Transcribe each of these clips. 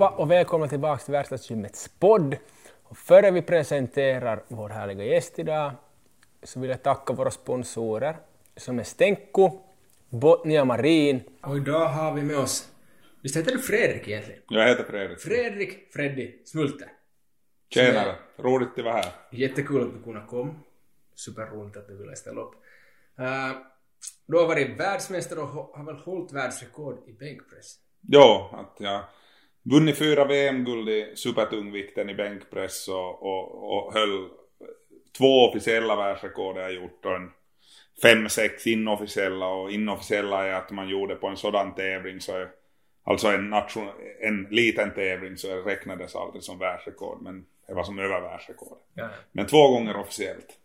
Allihopa och välkomna tillbaka till Verkstadsgymmets podd. Och före vi presenterar vår härliga gäst idag så vill jag tacka våra sponsorer som är Stenko, Botnia Marin och idag har vi med oss, visst heter du Fredrik egentligen? Jag heter Fredrik. Fredrik Freddy Smulte. Tjenare, roligt att vara här. Jättekul att du kunde komma. Superroligt att du ville ställa upp. Uh, du har varit världsmästare och har väl hållit världsrekord i bänkpress? Ja, att jag vunnit fyra VM-guld i supertungvikten i bänkpress och, och, och höll två officiella världsrekord jag gjort och en fem, sex inofficiella och inofficiella är att man gjorde på en sådan tävling så är, alltså en, nation, en liten tävling så räknades aldrig som världsrekord men det var som över världsrekord. Ja. Men två gånger officiellt.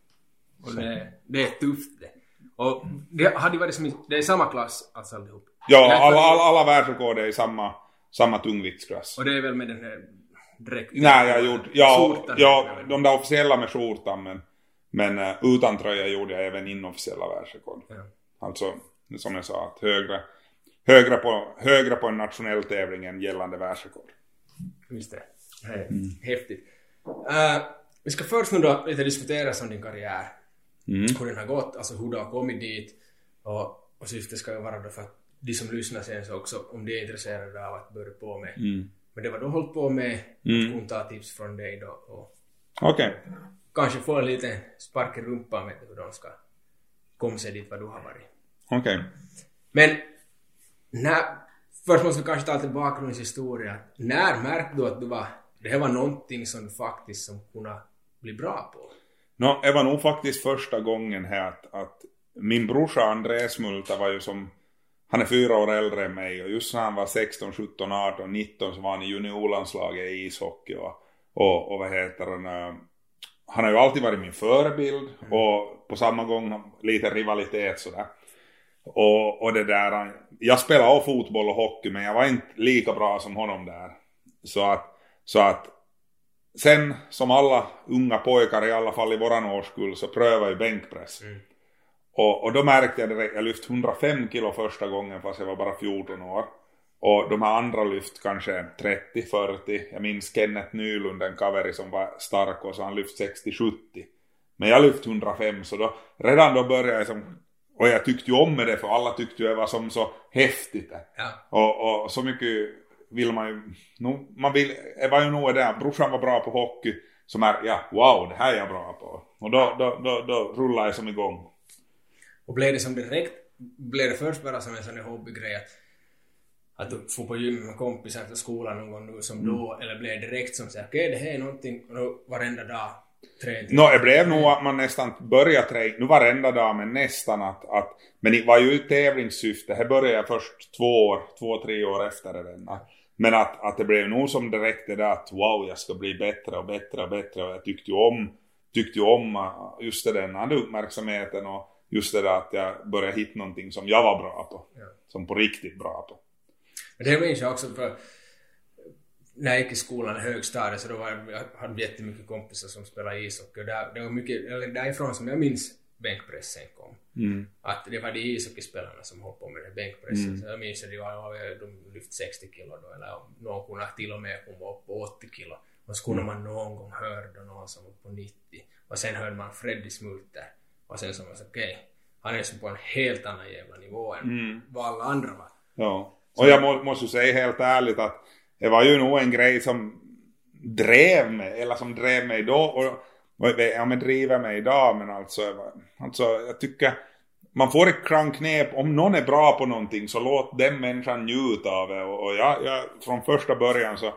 Och det, det är tufft det. Och det hade varit som det är samma klass alltså allihop. Ja, alla, alla, alla världsrekord är i samma, samma tungviktsklass. Och det är väl med den här dräkten? Nej, jag gjorde, ja, Skjortan. ja, de där officiella med skjortan men, men eh, utan tröja gjorde jag även inofficiella världsrekord. Ja. Alltså, som jag sa, att högre, högre, på, högre på en nationell tävling än gällande världsrekord. Just det. det är Häftigt. Eh, vi ska först nu då lite diskutera som din karriär. Hur den har gått, alltså hur du har kommit dit. Och, och syftet ska ju vara då för att de som lyssnar sen så också, om de är intresserade av att börja på med. Men det var har hållit på med, mm. kunna ta tips från dig då och Okej. kanske få en liten spark i rumpan med hur de ska komma sig dit vad du har varit. Okej. Men när, först måste vi kanske ta lite bakgrundshistoria. När märkte du att du var, det här var någonting som du faktiskt som kunde bli bra på? Nå, det var nog faktiskt första gången här att, att min brorsa Andreas Multa var ju som, han är fyra år äldre än mig och just när han var 16, 17, 18, 19 så var han i juniorlandslaget i ishockey och, och, och vad heter han, eh, han har ju alltid varit min förebild och på samma gång lite rivalitet sådär. Och, och det där, jag spelade av fotboll och hockey men jag var inte lika bra som honom där. Så att, så att sen som alla unga pojkar i alla fall i våran årskull så prövade jag bänkpress. Och, och då märkte jag direkt, jag lyft 105 kilo första gången fast jag var bara 14 år. Och de här andra lyft kanske 30-40. Jag minns Kenneth Nylund, en kaveri som var stark och så han lyft 60-70. Men jag lyft 105 så då, redan då började jag som, och jag tyckte ju om med det för alla tyckte ju det var som så häftigt. Ja. Och, och så mycket vill man ju, no, man vill, det var ju nog det, brorsan var bra på hockey, som är, ja wow det här är jag bra på. Och då, då, då, då rullar jag som igång. Och blev det som direkt, blev det först bara som en sån hobbygrej att, att du får på gym med kompisar efter skolan någon gång nu som då, eller blev det direkt som säger okej det här är någonting, och då varenda dag träning? Nå, det blev nog att man nästan började träna, nu varenda dag men nästan att, att men det var ju i tävlingssyfte, här började jag först två år, två, tre år efter det. Men att, att det blev nog som direkt det där att wow, jag ska bli bättre och bättre och bättre och jag tyckte ju om, tyckte ju om uh, just den hade uppmärksamheten och just det där att jag började hitta någonting som jag var bra på. Ja. Som på riktigt bra på. Det minns jag också för när jag gick i skolan i högstadiet så då var jag, jag hade jättemycket kompisar som spelade ishockey och där, det var mycket, eller därifrån som jag minns bänkpressen kom. Att det var de ishockeyspelarna som höll på med det bänkpressen. Så jag minns att de, var, de lyft 60 kilo då eller någon kunde till och med komma upp på 80 kilo. Och så kunde man någon gång höra då någon som var på 90. Och sen hörde man Freddy Smulter. Och sen så var det okej, han är som på en helt annan jävla nivå än vad alla andra var. Ja. Och jag må, måste ju säga helt ärligt att det var ju nog en grej som drev mig, eller som drev mig då och, och ja men driver mig idag men alltså, alltså jag tycker man får ett kranknep, om någon är bra på någonting så låt den människan njuta av det och, och jag, jag, från första början så,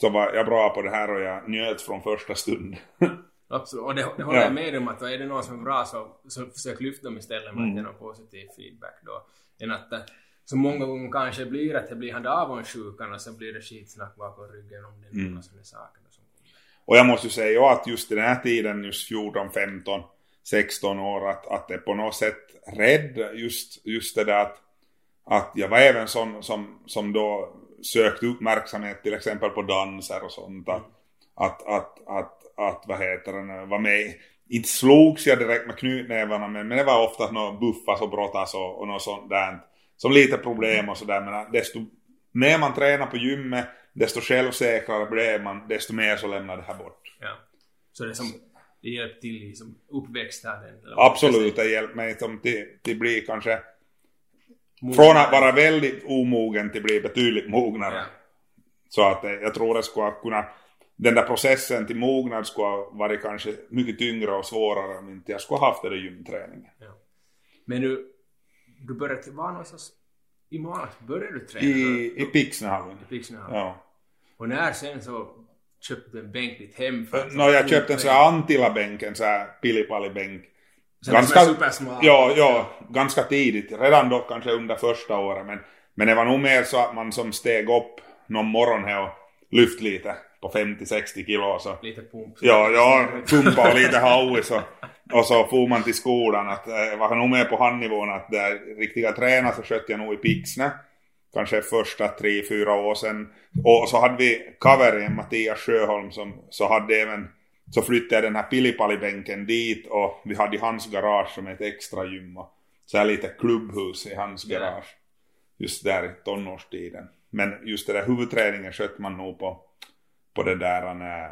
så var jag bra på det här och jag njöt från första stund. Absolut, och det, det håller Ja. jag med om att är det någon som är bra så, så försök lyfta dem istället med att ge någon positiv feedback då. Än att eh, så många gånger kanske blir att det blir han avundsjukan och så blir det skitsnack bakom ryggen om det är några sådana saker. som. Och jag måste ju säga ja, att just i den här tiden, just 14, 15, 16 år, att, att det på något sätt rädd just, just det där att, att jag var även sån som, som då sökte uppmärksamhet till exempel på danser och sånt. Att, att, att, att, att vad heter den, var med inte slogs jag direkt med knytnävarna men, men det var ofta något buffas och brottas och, och något sånt där. Som lite problem och sådär men desto mer man tränar på gymmet, desto självsäkrare blir man, desto mer så lämnar det här bort. Ja. Så det som, det hjälper till i som uppväxten? Absolut, det hjälper mig som till, till bli kanske från att vara väldigt omogen till bli betydligt mognare. Ja. Så att eh, jag tror det skulle kunna, den där processen till mognad skulle ha varit kanske mycket tyngre och svårare om inte jag skulle ha haft den där gymträningen. Ja. Men du, du började, var någonstans i Malax började du träna? I, i Pixnehallen. I. Ja. Och när sen så köpte du en bänk ditt hem? För att no, jag köpte en sån här Antilla-bänk, en sån här pillipalli-bänk. Ganska. Ja, ja, ganska tidigt. Redan då kanske under första året. Men, men det var nog mer så att man som steg upp någon morgon här och lyft lite på 50-60 kilo. Så. Lite pump. Ja, ja, pumpa och lite hauis och, och så for man till skolan. Att, eh, var nog mer på handnivån att där riktiga träna så skötte jag nog i Pixne. Kanske första tre, fyra år sedan. Och så hade vi cover Mattias Sjöholm som så hade även så flyttade jag den här Pilipali-bänken dit och vi hade hans garage som ett extra gym och så här lite klubbhus i hans garage. Just där i tonårstiden. Men just det där huvudträningen skötte man nog på, på det där när,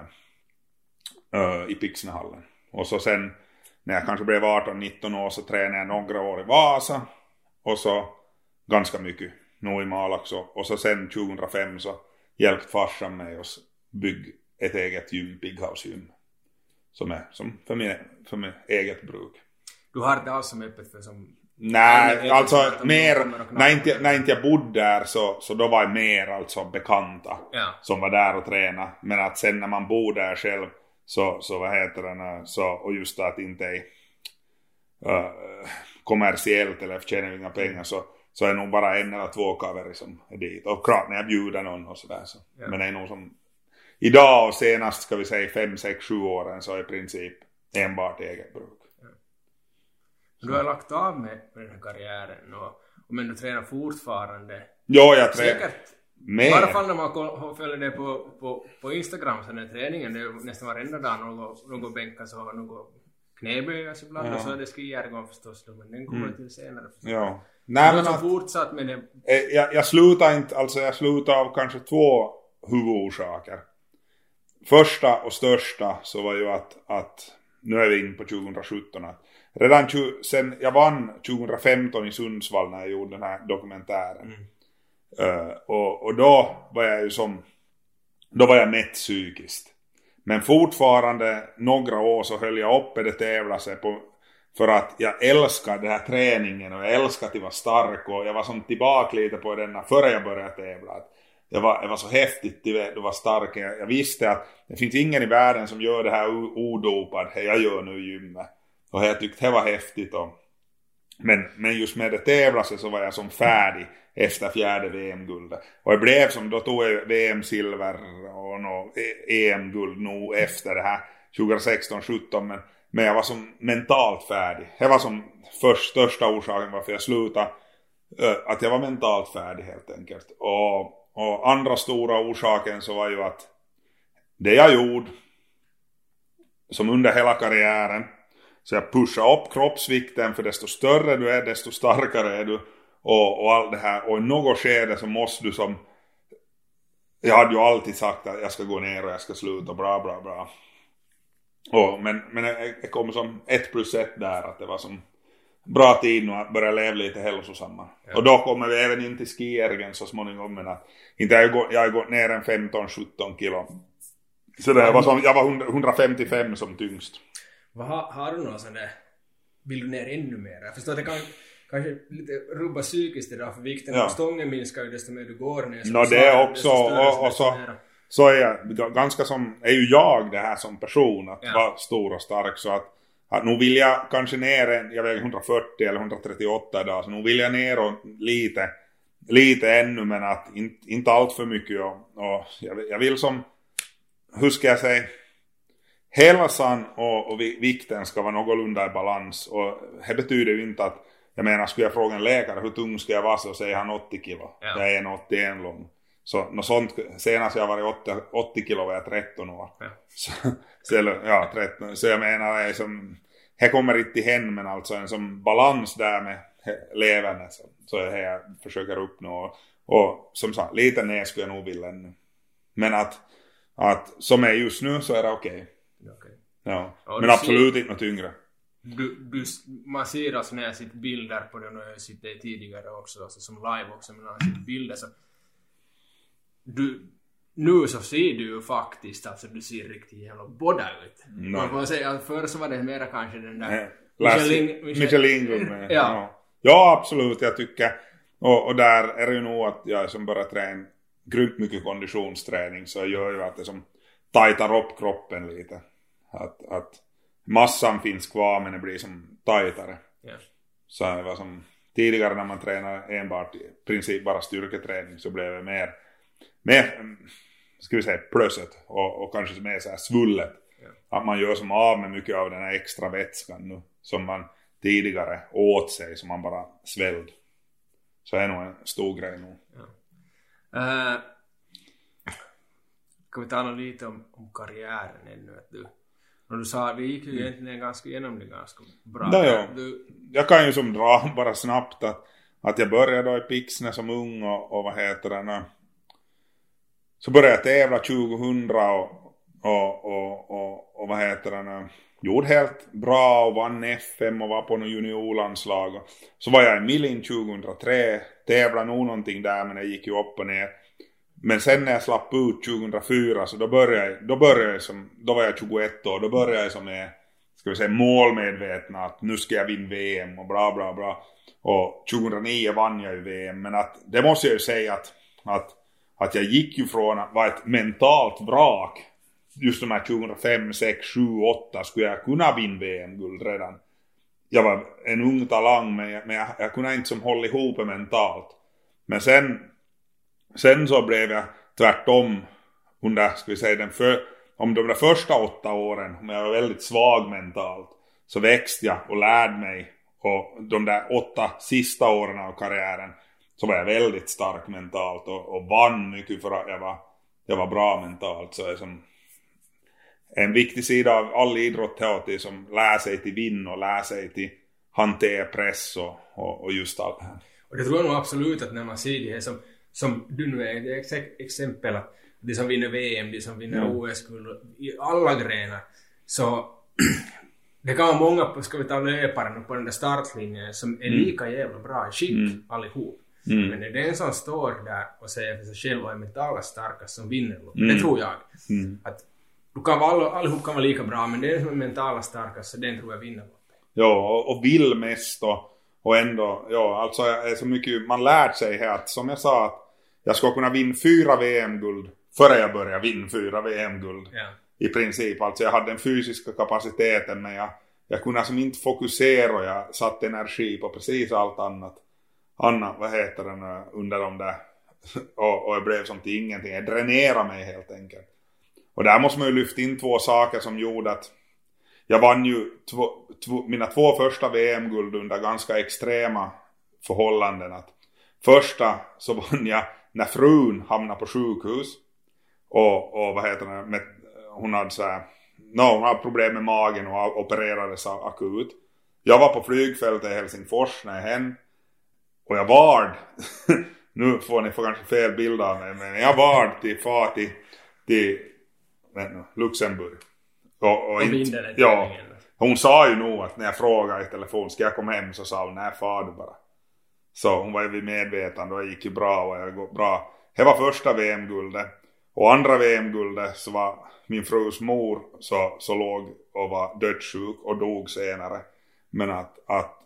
uh, i Pixnehallen. Och så sen när jag kanske blev 18-19 år så tränade jag några år i Vasa och så ganska mycket nu i Malax och, och så sen 2005 så hjälpte farsan mig att bygga ett eget gym, Pighouse gym som är som för, min, för min eget bruk. Du har inte alls som öppet för som... Nej, alltså mer, när inte, när inte jag bodde där så, så då var jag mer alltså bekanta ja. som var där och tränade. Men att sen när man bor där själv så, så vad heter det, så, och just att inte är uh, kommersiellt eller tjänar inga pengar så, så är det nog bara en eller två kaver som är dit. Och klart när jag bjuder någon och sådär så. Ja. Men det är nog som idag och senast ska vi säga 5, 6, 7 åren så är i princip enbart eget bruk. Du har lagt av med, med den här karriären och, och men du tränar fortfarande. Ja, jag tränar. Säkert. I alla fall när man följer det på, på, på Instagram så den träningen, det är nästan varenda dag något, något bänkas och något knäböjas ibland ja. och så är det skijärgång förstås då, men den kommer mm. till senare. Förstås. Ja. Nej, men att, fortsatt med det. Eh, jag, jag slutar inte, alltså jag slutar av kanske två huvudorsaker första och största så var ju att, att nu är vi inne på 2017 att redan sen jag vann 2015 i Sundsvall när jag gjorde den här dokumentären mm. uh, och, och då var jag ju som då var jag mätt psykiskt men fortfarande några år så höll jag uppe det tävla sig på för att jag älskar den här träningen och jag älskar att vara stark och jag var som tillbaka lite på denna före jag började tävla. Att det var, det var så häftigt, du var stark. Jag, jag, visste att det finns ingen i världen som gör det här odopad. Jag gör nu gymmet. Och jag tyckte det var häftigt. Och, men, men just med det tävlande så var jag som färdig efter fjärde VM-guldet. Och det blev som, då tog jag VM-silver och no, EM-guld e nog efter det här 2016-17 men, men jag var som mentalt färdig. Det var som först, största orsaken varför jag slutade. Att jag var mentalt färdig helt enkelt. Och och andra stora orsaken så var ju att det jag gjorde som under hela karriären så jag pushade upp kroppsvikten för desto större du är desto starkare är du och, och allt det här och i något skede så måste du som jag hade ju alltid sagt att jag ska gå ner och jag ska sluta bra bra bra och, men, men det kom som ett plus ett där att det var som bra tid nu att börja leva lite hälsosammare. Ja. Och då kommer vi även in till skiergen så småningom men att inte jag, går, jag har gått ner en 15-17 kilo. Så det var som, jag var 155 som tyngst. Vad har, har du någon sån där, vill du ner ännu mer? Jag förstår att det kan kanske lite rubba psykiskt idag för vikten ja. stången minskar ju desto mer du går ner. Nå no, det är också, och, och så, så är jag ganska som, är ju jag det här som person att ja. vara stor och stark så att att nu vill jag kanske ner, en, jag väger 140 eller 138 idag, så nu vill jag ner lite, lite ännu men att inte, inte allt för mycket och, och jag, jag, vill som, hur ska jag säga, hälsan och, och vikten ska vara någorlunda i balans och det betyder ju inte att jag menar, skulle jag fråga en läkare hur tung ska jag vara så säger han 80 kilo. Ja. Jag är en 81 lång. Så något sånt, senast jag varit 80, 80 kilo var jag 13 år. Ja. Så, så, ja, så jag menar, det, som, det kommer inte hen men alltså en som balans där med levande så, så är det jag försöker uppnå. Och, som sagt, lite ner skulle jag nog vilja ännu. Men att, att som är just nu så är det okej. Okej. Ja. Ja, Men absolut inte något yngre. Du, du, man ser alltså när jag sitter bilder på det och jag har sett det tidigare också, alltså som live också, men när jag sitter bilder så... Du, nu så ser du ju faktiskt, alltså du ser riktigt jävla båda ut. Man får säga att förr så var det mera kanske den där... Michelin, Michelin- Michelin-gubben. Ja. ja. ja, absolut. Jag tycker. Och, och där är det ju nog att jag som börjar träna grymt mycket konditionsträning så gör ju att det som tajtar upp kroppen lite. Att, att massan finns kvar men det blir som tajtare. Ja. Så det var som tidigare när man tränar enbart i princip bara styrketräning så blev det mer, mer ska vi säga plöset och, och kanske mer så här svullet. Ja. Att man gör som av med mycket av den här extra vätskan nu som man tidigare åt sig som man bara svällde. Så det är nog en stor grej nu. Uh, kan vi tala lite om, om karriären ännu? Att du, och du sa det gick ju egentligen ganska igenom det ganska bra. Ja, ja. Du, Jag kan ju som dra bara snabbt att, att jag började då i Pixne som ung och, och vad heter det nu. Så började jag tävla 2000 och, och, och, och, och vad heter det nu. Gjorde helt bra och vann FM och var på något juniorlandslag. Så var jag i Millin 2003. Tävlade nog någonting där men det gick ju upp och ner. Men sen när jag slapp ut 2004 så då började jag, då började jag som, då var jag 21 år, då började jag som med, ska vi säga målmedvetna att nu ska jag vinna VM och bra, bra, bra. Och 2009 vann jag ju VM men att det måste jag ju säga att, att, att jag gick ju från att vara ett mentalt vrak just de här 2005, 6, 7, 8 skulle jag kunna vinna VM-guld redan. Jag var en ung talang men jag, men jag, jag kunde inte som hålla ihop det mentalt. Men sen Sen så blev jag tvärtom under, ska vi säga den för, om de där första åtta åren, om jag var väldigt svag mentalt, så växte jag och lärde mig. Och de där åtta sista åren av karriären så var jag väldigt stark mentalt och, och vann mycket för att jag var, jag var bra mentalt. Så är som en viktig sida av all idrott är att liksom lära sig till vinn och lära sig till hantera press och, och, och just allt det här. och det tror jag nog absolut att när man ser det här som, som du nu är ett ex- exempel att de som vinner VM, de som vinner Mm. OS-guld i alla grenar så det kan vara många, på, ska vi ta löparen på den där startlinjen som är lika jävla bra i skick allihop. Mm. Men det är den som står där och säger för sig själv är mentalt starkast som vinner. Mm. Det tror jag. Mm. Att du kan vara, all, allihop kan vara lika bra men den som är mentalt starkast så den tror jag vinner loppet. Ja, och, och vill mest och, och ändå, ja, alltså är så mycket, man lärt sig här att som jag sa att jag ska kunna vinna fyra VM-guld före jag börjar vinna fyra VM-guld. Ja. I princip, alltså jag hade den fysiska kapaciteten men jag, jag kunde alltså inte fokusera och jag satte energi på precis allt annat. Annat, vad heter det nu, under de där, och, och jag blev som till ingenting. Jag dränerade mig helt enkelt. Och där måste man ju lyfta in två saker som gjorde att jag vann ju två, två, mina två första VM-guld under ganska extrema förhållanden. Att första så vann jag när frun hamnade på sjukhus. Och, och vad heter det, med, hon hade så här, no, hon hade problem med magen och opererades akut. Jag var på flygfältet i Helsingfors när jag hem. Och jag vard, nu får ni få kanske fel bild av mig, men jag vard till far till, till nu, Luxemburg. Och, Och inte- ja, hon sa ju nog att när jag frågade i telefon, ska jag komma hem? Så sa hon, nej far du bara. Så hon var ju vid medvetande och det gick ju bra och jag går bra. Det var första VM-guldet. Och andra VM-guldet så var min frus mor så, så låg och var dödssjuk och dog senare. Men att, att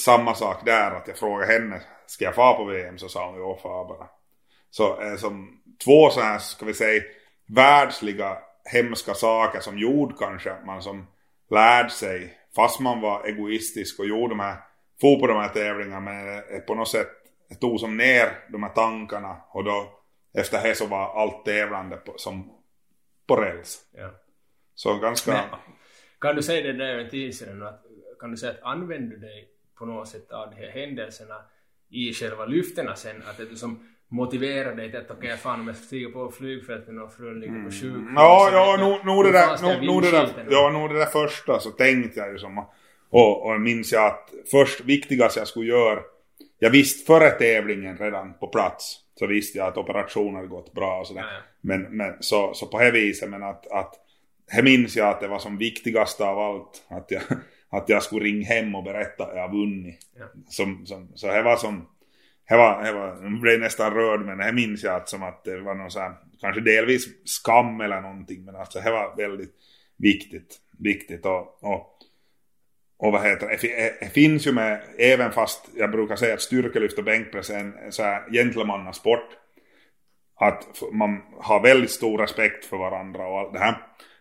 samma sak där, att jag frågade henne, ska jag fara på VM? Så sa hon, ja far bara. Så eh, som två så här, ska vi säga, världsliga hemska saker som gjorde kanske att man som lärde sig, fast man var egoistisk och gjorde de här, for på de här tävlingarna men på något sätt tog som ner de här tankarna och då efter det så var allt tävlande på, som på räls. Ja. Så ganska, Men, kan du säga det där en tid sedan att, kan du säga att använder du dig på något sätt av de här händelserna i själva lyftena sen? Att det som motiverar dig till att okej, fan om jag stiger på flygfältet och frun ligger på sjukhus. Mm. Ja, ja, nog det där, nog- nog det där, ja, nog det där första så tänkte jag ju som, Och, och minns jag att först viktigast jag skulle göra, jag visste före tävlingen redan på plats, så visste jag att operationen hade gått bra och sådär. Men, men så, så på det viset, men att, att här minns jag att det var som viktigaste av allt, att jag, att jag skulle ringa hem och berätta att jag vunnit. Ja. Som, som, så det var som, det var, det var, jag blev nästan rörd men det minns jag att som att det var någon så här, kanske delvis skam eller någonting men alltså det var väldigt viktigt, viktigt och, och, och vad heter det, det, eh, finns ju med, även fast jag brukar säga att styrkelyft och bänkpress är en, så här gentlemannasport, att man har väldigt stor respekt för varandra och allt det här.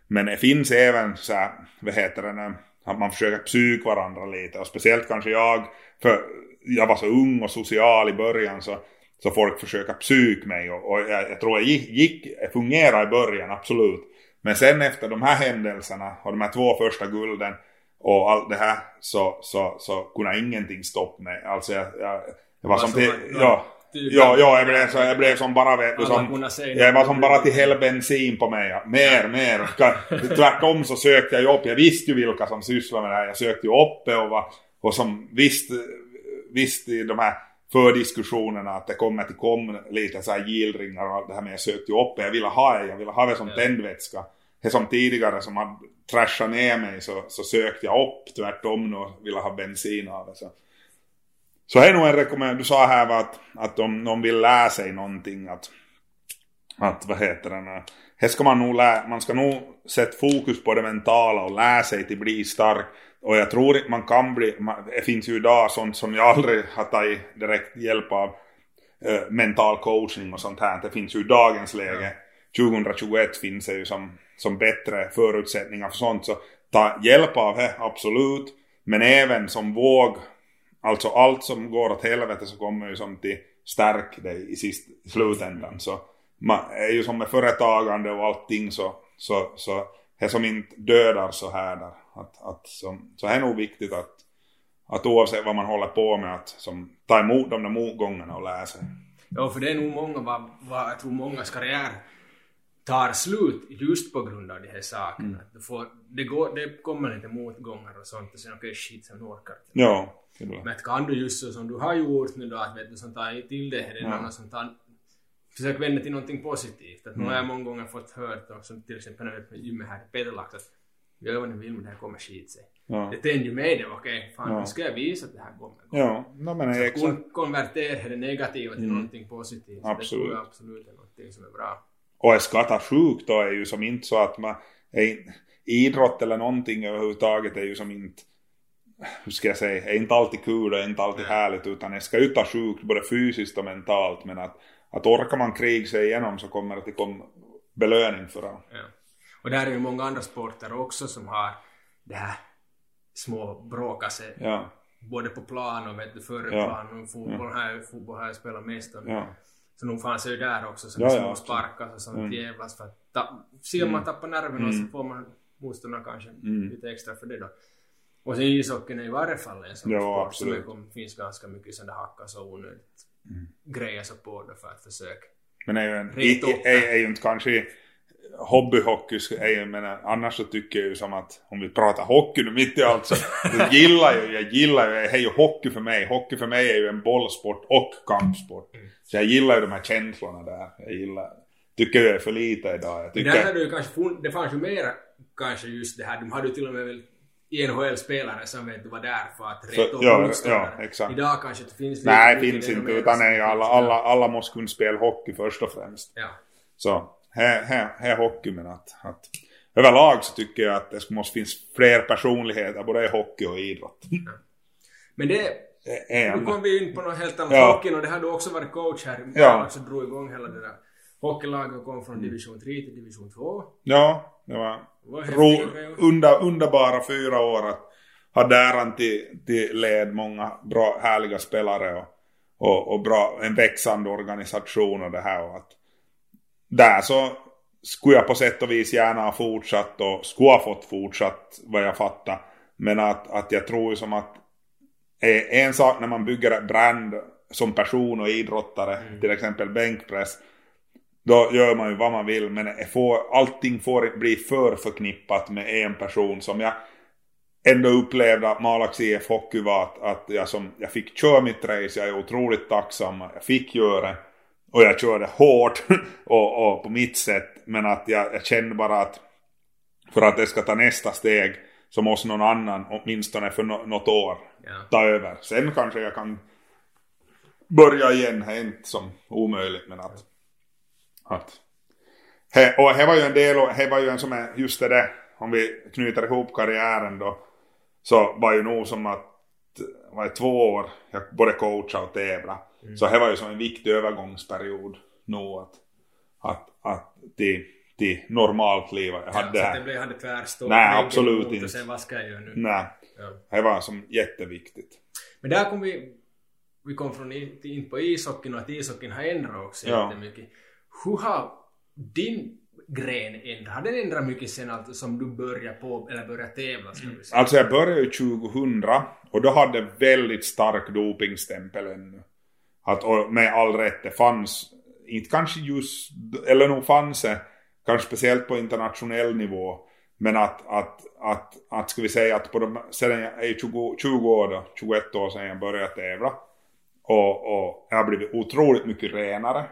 Men det finns även så här, vad heter det, att man försöker psyka varandra lite och speciellt kanske jag, för jag var så ung och social i början så, så folk försöker psyka mig och, och jag, jag, tror jag gick, gick, jag fungerade i början absolut. Men sen efter de här händelserna och de här två första gulden och allt det här så, så, så kunde ingenting stoppa mig. Alltså jag, jag, jag var som till, ja, ja, ja, jag blev, så, jag blev som bara vet du, som, jag var som bara till hela bensin på mig. Ja. Mer, mer. Tvärtom så sökte jag ju upp, jag visste ju vilka som sysslar med det här. Jag sökte ju upp det och, var, och som visste, visste i de här fördiskussionerna att det kommer till kom lite så här gillringar och allt det här men jag sökte ju upp det. Jag ville ha det, jag ville ha det som Ja. tändvätska. Det som tidigare som hade trashat ner mig så, så sökte jag upp tvärtom och ville ha bensin av det. Så. Så är nog en rekommendation, du sa här att, att om någon vill lära sig någonting att, att vad heter det, här ska man nog lä, man ska nog sätta fokus på det mentala och lära sig till bli stark. Och jag tror man kan bli, det finns ju idag sånt som jag aldrig har tagit direkt hjälp av eh, mental coaching och sånt här. Det finns ju i dagens läge. 2021 finns det ju som, som bättre förutsättningar för sånt. Så ta hjälp av det, absolut. Men även som våg Alltså allt som går åt helvete så kommer ju som till stärk dig i, sist, i slutändan. Så man är ju som med företagande och allting så, så, så det som inte dödar så här där. Att, att som, så det är nog viktigt att, att oavsett vad man håller på med att som, ta emot de där motgångarna och lära sig. Ja, för det är nog många, vad, vad jag tror mångas karriär tar slut just på grund av de här sakerna. Mm. Du får, det, går, det kommer lite motgångar och sånt och sen okej shit, sen orkar jag. Ja, det är. Men kan du just så som du har gjort nu då, att vet du, som tar till det här, det är Ja. någon som tar Försök vända till någonting positivt. Att nu Mm. har jag många gånger fått hört, och som till exempel när vi gymmet här i Peterlax, att gör vad ni vill men det här kommer skit sig. Ja, Det tänder ju mig det, okej, fan Ja. nu ska jag visa att det här kommer ja no, men det exakt. Kon- konvertera det negativa till Mm. någonting positivt. Det Absolut. tror jag absolut är någonting som är bra. Och att skatta sjukt då är ju som inte så att man är idrott eller någonting överhuvudtaget är ju som inte hur ska jag säga, är inte alltid kul och är inte alltid härligt utan det ska ju ta sjukt både fysiskt och mentalt men att, att orkar man krig sig igenom så kommer det till kom belöning för det. Ja. Och där är ju många andra sporter också som har det här små bråka sig Ja, både på plan och vet du, före Ja. plan och fotboll här, fotboll har jag spelat mest om. ja, Så nog fanns det ju där också som Ja, ja, små absolut. sparkar och sånt Mm. jävlas för att ta, se om man tappar nerverna Mm. så får man motståndarna kanske Mm. lite extra för det då. Och sen ishockeyn är ju i varje fall en sån Ja, sport absolut. som det finns ganska mycket sådana hackas och onödigt Mm. grejer så på det för att försöka. men är ju, en, Reta i, upp är, det. är ju inte kanske hobbyhockey är ju, men annars så tycker jag ju som att om vi pratar hockey nu mitt i allt så jag gillar ju, jag gillar ju, det ju hockey för mig. Hockey för mig är ju en bollsport och kampsport. Mm. Så jag gillar ju de här känslorna där. Jag gillar, tycker jag är för lite idag. Jag Men där hade tycker, du kanske fun- det fanns ju mera kanske just det här, de hade ju till och med väl NHL-spelare som vet du var där för att reta upp motståndare. ja. Idag kanske det finns nej, lite finns inte utan alla, alla, alla måste kunna spela hockey först och främst. Ja. Så här, här, här är hockey men att, att överlag så tycker jag att det måste finnas fler personligheter både i hockey och idrott. Men det, nu kom vi in på något helt annat. Ja. Hockeyn och det har du också varit coach här. Ja. Så drog igång hela det där. Hockeylaget kom från division 3 till division 2. Ja, det var Det ro, under, underbara fyra år att ha äran till, till led många bra, härliga spelare och, och, och bra, en växande organisation och det här och att där så skulle jag på sätt och vis gärna ha fortsatt och skulle ha fått fortsatt vad jag fattar. Men att, att jag tror ju som att eh, en sak när man bygger ett brand som person och idrottare, till exempel bänkpress, då gör man ju vad man vill men får, allting får bli för förknippat med en person som jag ändå upplevde att Malax IF Hockey var att, att jag, som, jag fick köra mitt race, jag är otroligt tacksam jag fick göra det. Och jag körde hårt och, och på mitt sätt. Men att jag, jag kände bara att för att det ska ta nästa steg så måste någon annan, åtminstone för no något år, Ja. ta över. Sen kanske jag kan börja igen, det är inte som omöjligt men att... att he, och det var ju en del, och det var ju en som är, just det där, om vi knyter ihop karriären då, så var ju nog som att, var det två år, jag både coacha och tävla. Så det var ju som en viktig övergångsperiod nog att, att, att till, till normalt liv. Jag Ja, hade så det att det här. blev hade tvärstå. Nej, absolut inte. Sen vad ska jag göra nu? Nej, Ja. det var som jätteviktigt. Men där kom vi, vi kom från in på ishockeyn och att ishockeyn har ändrat också Ja. jättemycket. Hur har din gren ändrat? Har den ändrat mycket sen allt som du började på, eller började tävla ska vi säga? Alltså jag började ju 2000 och då hade väldigt stark dopingstämpel ännu. Att, med all rätt, det fanns, inte kanske just, eller nog fanns det, kanske speciellt på internationell nivå. Men att, att, att, att ska vi säga att på de, sedan jag är 20, 20 år då, 21 år sedan jag började tävla. Och, och jag har blivit otroligt mycket renare.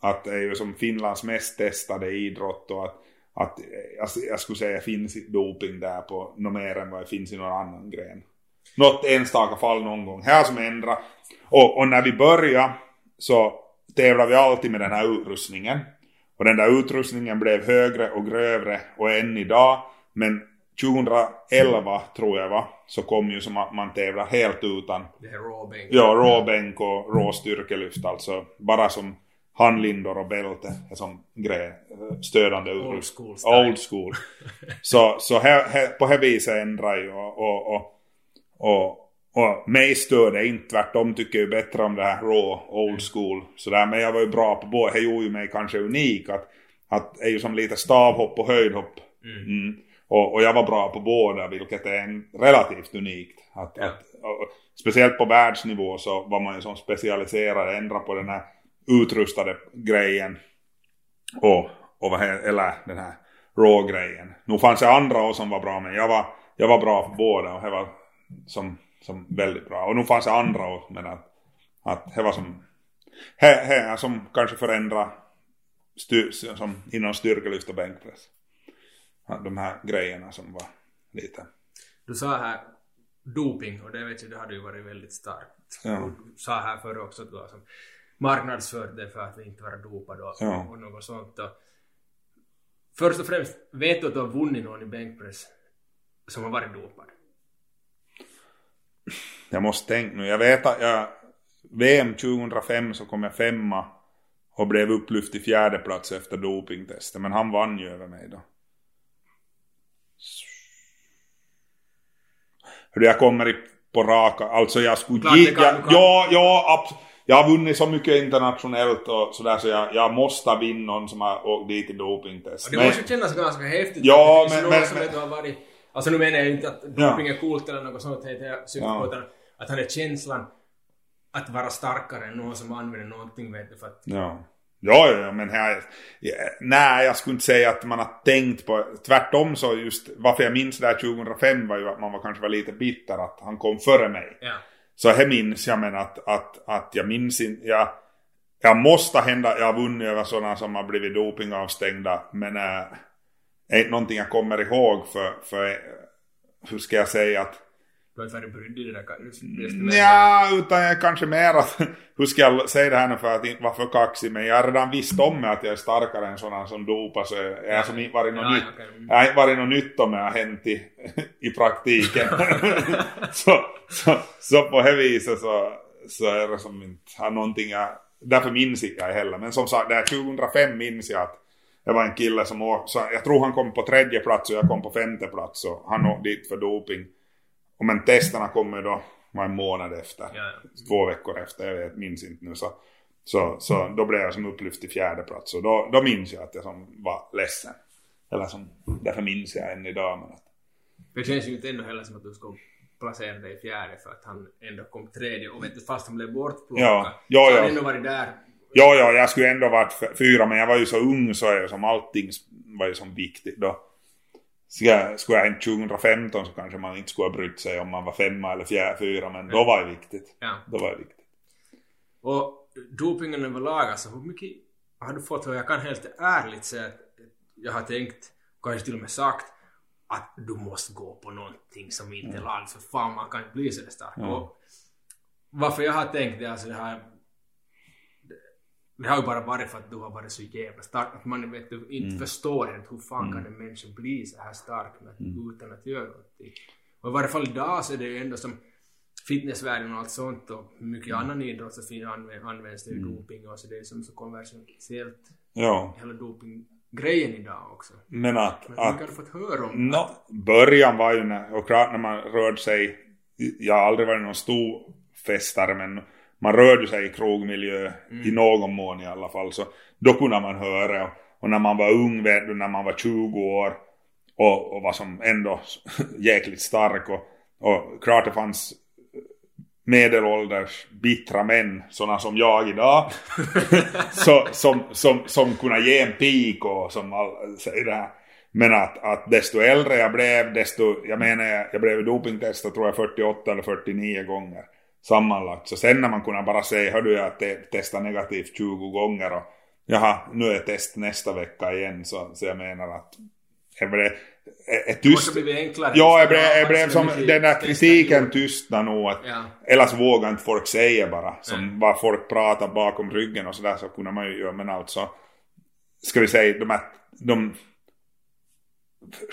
Att det är ju som Finlands mest testade idrott och att, att jag, jag skulle säga finns doping där på något mer än vad det finns i någon annan gren. Något enstaka fall någon gång. Här som ändrar. Och, och när vi började så tävlade vi alltid med den här utrustningen. Och den där utrustningen blev högre och grövre och än idag. Men 2011 tror jag va, så kom ju som att man tävlar helt utan Det här råbänk. Ja, råbänk och rå-styrkelyft alltså. Bara som handlindor och bälte är som grej, stödande utrustning. school style. Old school. så så här, här, på det viset ändrar ju och, och, och, och, och mig stör det inte. Tvärtom tycker jag bättre om det här raw, old school. Sådär. Men jag var ju bra på båda. Det gjorde ju mig kanske unik. Att, att det är ju som lite stavhopp och höjdhopp. Mm. Och, och jag var bra på båda, vilket är en relativt unikt. Att, Ja. att, och, speciellt på världsnivå så var man ju som specialiserad, ändra på den här utrustade grejen. Och, och eller den här raw-grejen. Nu fanns det andra också som var bra, men jag var, jag var bra på båda och det var som, som väldigt bra. Och nu fanns det andra också, men att, att det var som, det det är som kanske förändra styr, som inom styrkelyft och bänkpress. De här grejerna som var lite, Du sa här doping och det vet jag, det hade ju varit väldigt starkt. Ja. Du sa här förr också att du har som marknadsfört det för att vi inte vara dopad och, Ja. och något sånt. Och först och främst, vet du att du har vunnit någon i bänkpress som har varit dopad? Jag måste tänka nu, jag vet att jag, VM 2005 så kom jag femma och blev upplyft till fjärde plats efter dopingtestet, men han vann ju över mig då. Hur jag kommer i, på raka, alltså jag skulle Klart ge, kan, jag, kan. ja, ja, abs- jag har vunnit så mycket internationellt och sådär så jag, jag måste vinna någon som har åkt dit i dopingtest. Och det Men- måste ju kännas ganska häftigt. Ja, men- men- som men- Alltså nu menar jag inte att doping är coolt eller något sånt, det jag syftar på, utan att han är känslan att vara starkare än någon som använder någonting vet du för att... Ja. Ja, ja, men här, nej, jag skulle inte säga att man har tänkt på, tvärtom så just, varför jag minns det här 2005 var ju att man var kanske var lite bitter att han kom före mig. Ja. Så här minns jag men att, att, att jag minns inte, jag, jag måste hända, jag har vunnit över sådana som har blivit dopingavstängda, men äh, någonting jag kommer ihåg för, för hur ska jag säga att Du har inte varit brydd i det där det Ja, utan jag kanske mer att, hur ska jag säga det här nu för att inte vara för kaxig, men jag har redan visst om mig att jag är starkare än sådana som dopar, så jag har som inte varit något Ja, nytt. Mm. Jag har inte varit något nytt om det har hänt i, i praktiken. så, så, så på det viset så, så är det som inte, har någonting jag, därför minns inte jag heller. Men som sagt, där 2005 minns jag att det var en kille som åkte, så jag tror han kom på tredje plats och jag kom på femte plats och han åkte dit för doping. Och men testerna kommer då var en månad efter. Ja, Två veckor efter, jag vet, minns inte nu. Så, så, så då blev jag som upplyft till fjärde plats och då, då minns jag att jag som var ledsen. Eller som, därför minns jag än idag. Men att, Det känns ju inte ändå heller som att du ska placera dig i fjärde för att han ändå kom tredje och vet fast han blev bortplockad Ja, ja, så ja. har han ändå varit där. Ja, ja, jag skulle ändå varit fyra men jag var ju så ung så är som allting var ju som viktigt då. Ska, skulle jag hänt 2015 så kanske man inte skulle ha brytt sig om man var femma eller fjärde, fyra men då var det viktigt. Ja. Då var det viktigt. Och dopingen överlag, alltså hur mycket har du fått? Och jag kan helt ärligt säga att jag har tänkt, kanske till och med sagt, att du måste gå på någonting som inte är lag, för fan man kan inte bli så stark. Ja. Och varför jag har tänkt det, alltså det här det har ju bara varit för att du har varit så jävla stark att man vet du, inte förstår inte hur fan kan en människa bli så här stark med, utan att göra någonting. Och i varje fall idag så är det ju ändå som fitnessvärlden och allt sånt och mycket annan idrott så används det ju doping och så det är som så kontroversiellt Ja. hela dopinggrejen idag också. Men att, Men att du fått höra om? Nå, början var ju när, och klart när man rörde sig, jag har aldrig varit någon stor festare men man rörde sig i krogmiljö i någon mån i alla fall så då kunde man höra. Och, och när man var ung vet du, när man var 20 år och, och var som ändå jäkligt stark och, och klart det fanns medelålders bittra män, sådana som jag idag, så, som, som, som kunde ge en pik och som all, säger det här. Men att, att desto äldre jag blev, desto, jag menar jag blev dopingtestad tror jag 48 eller 49 gånger sammanlagt. Så sen när man kunde bara säga, hördu jag te, testar negativt 20 gånger och jaha, nu är test nästa vecka igen. Så, så jag menar att jag blev, ett Det tyst, blivit enklare. Ja, jag blev, Ja, jag blev som, den där kritiken tystnade nog. Att, Ja. Eller så vågar inte folk säga bara. Som Nej. vad folk pratar bakom ryggen och sådär så kunde man ju göra. Men alltså, ska vi säga de här, de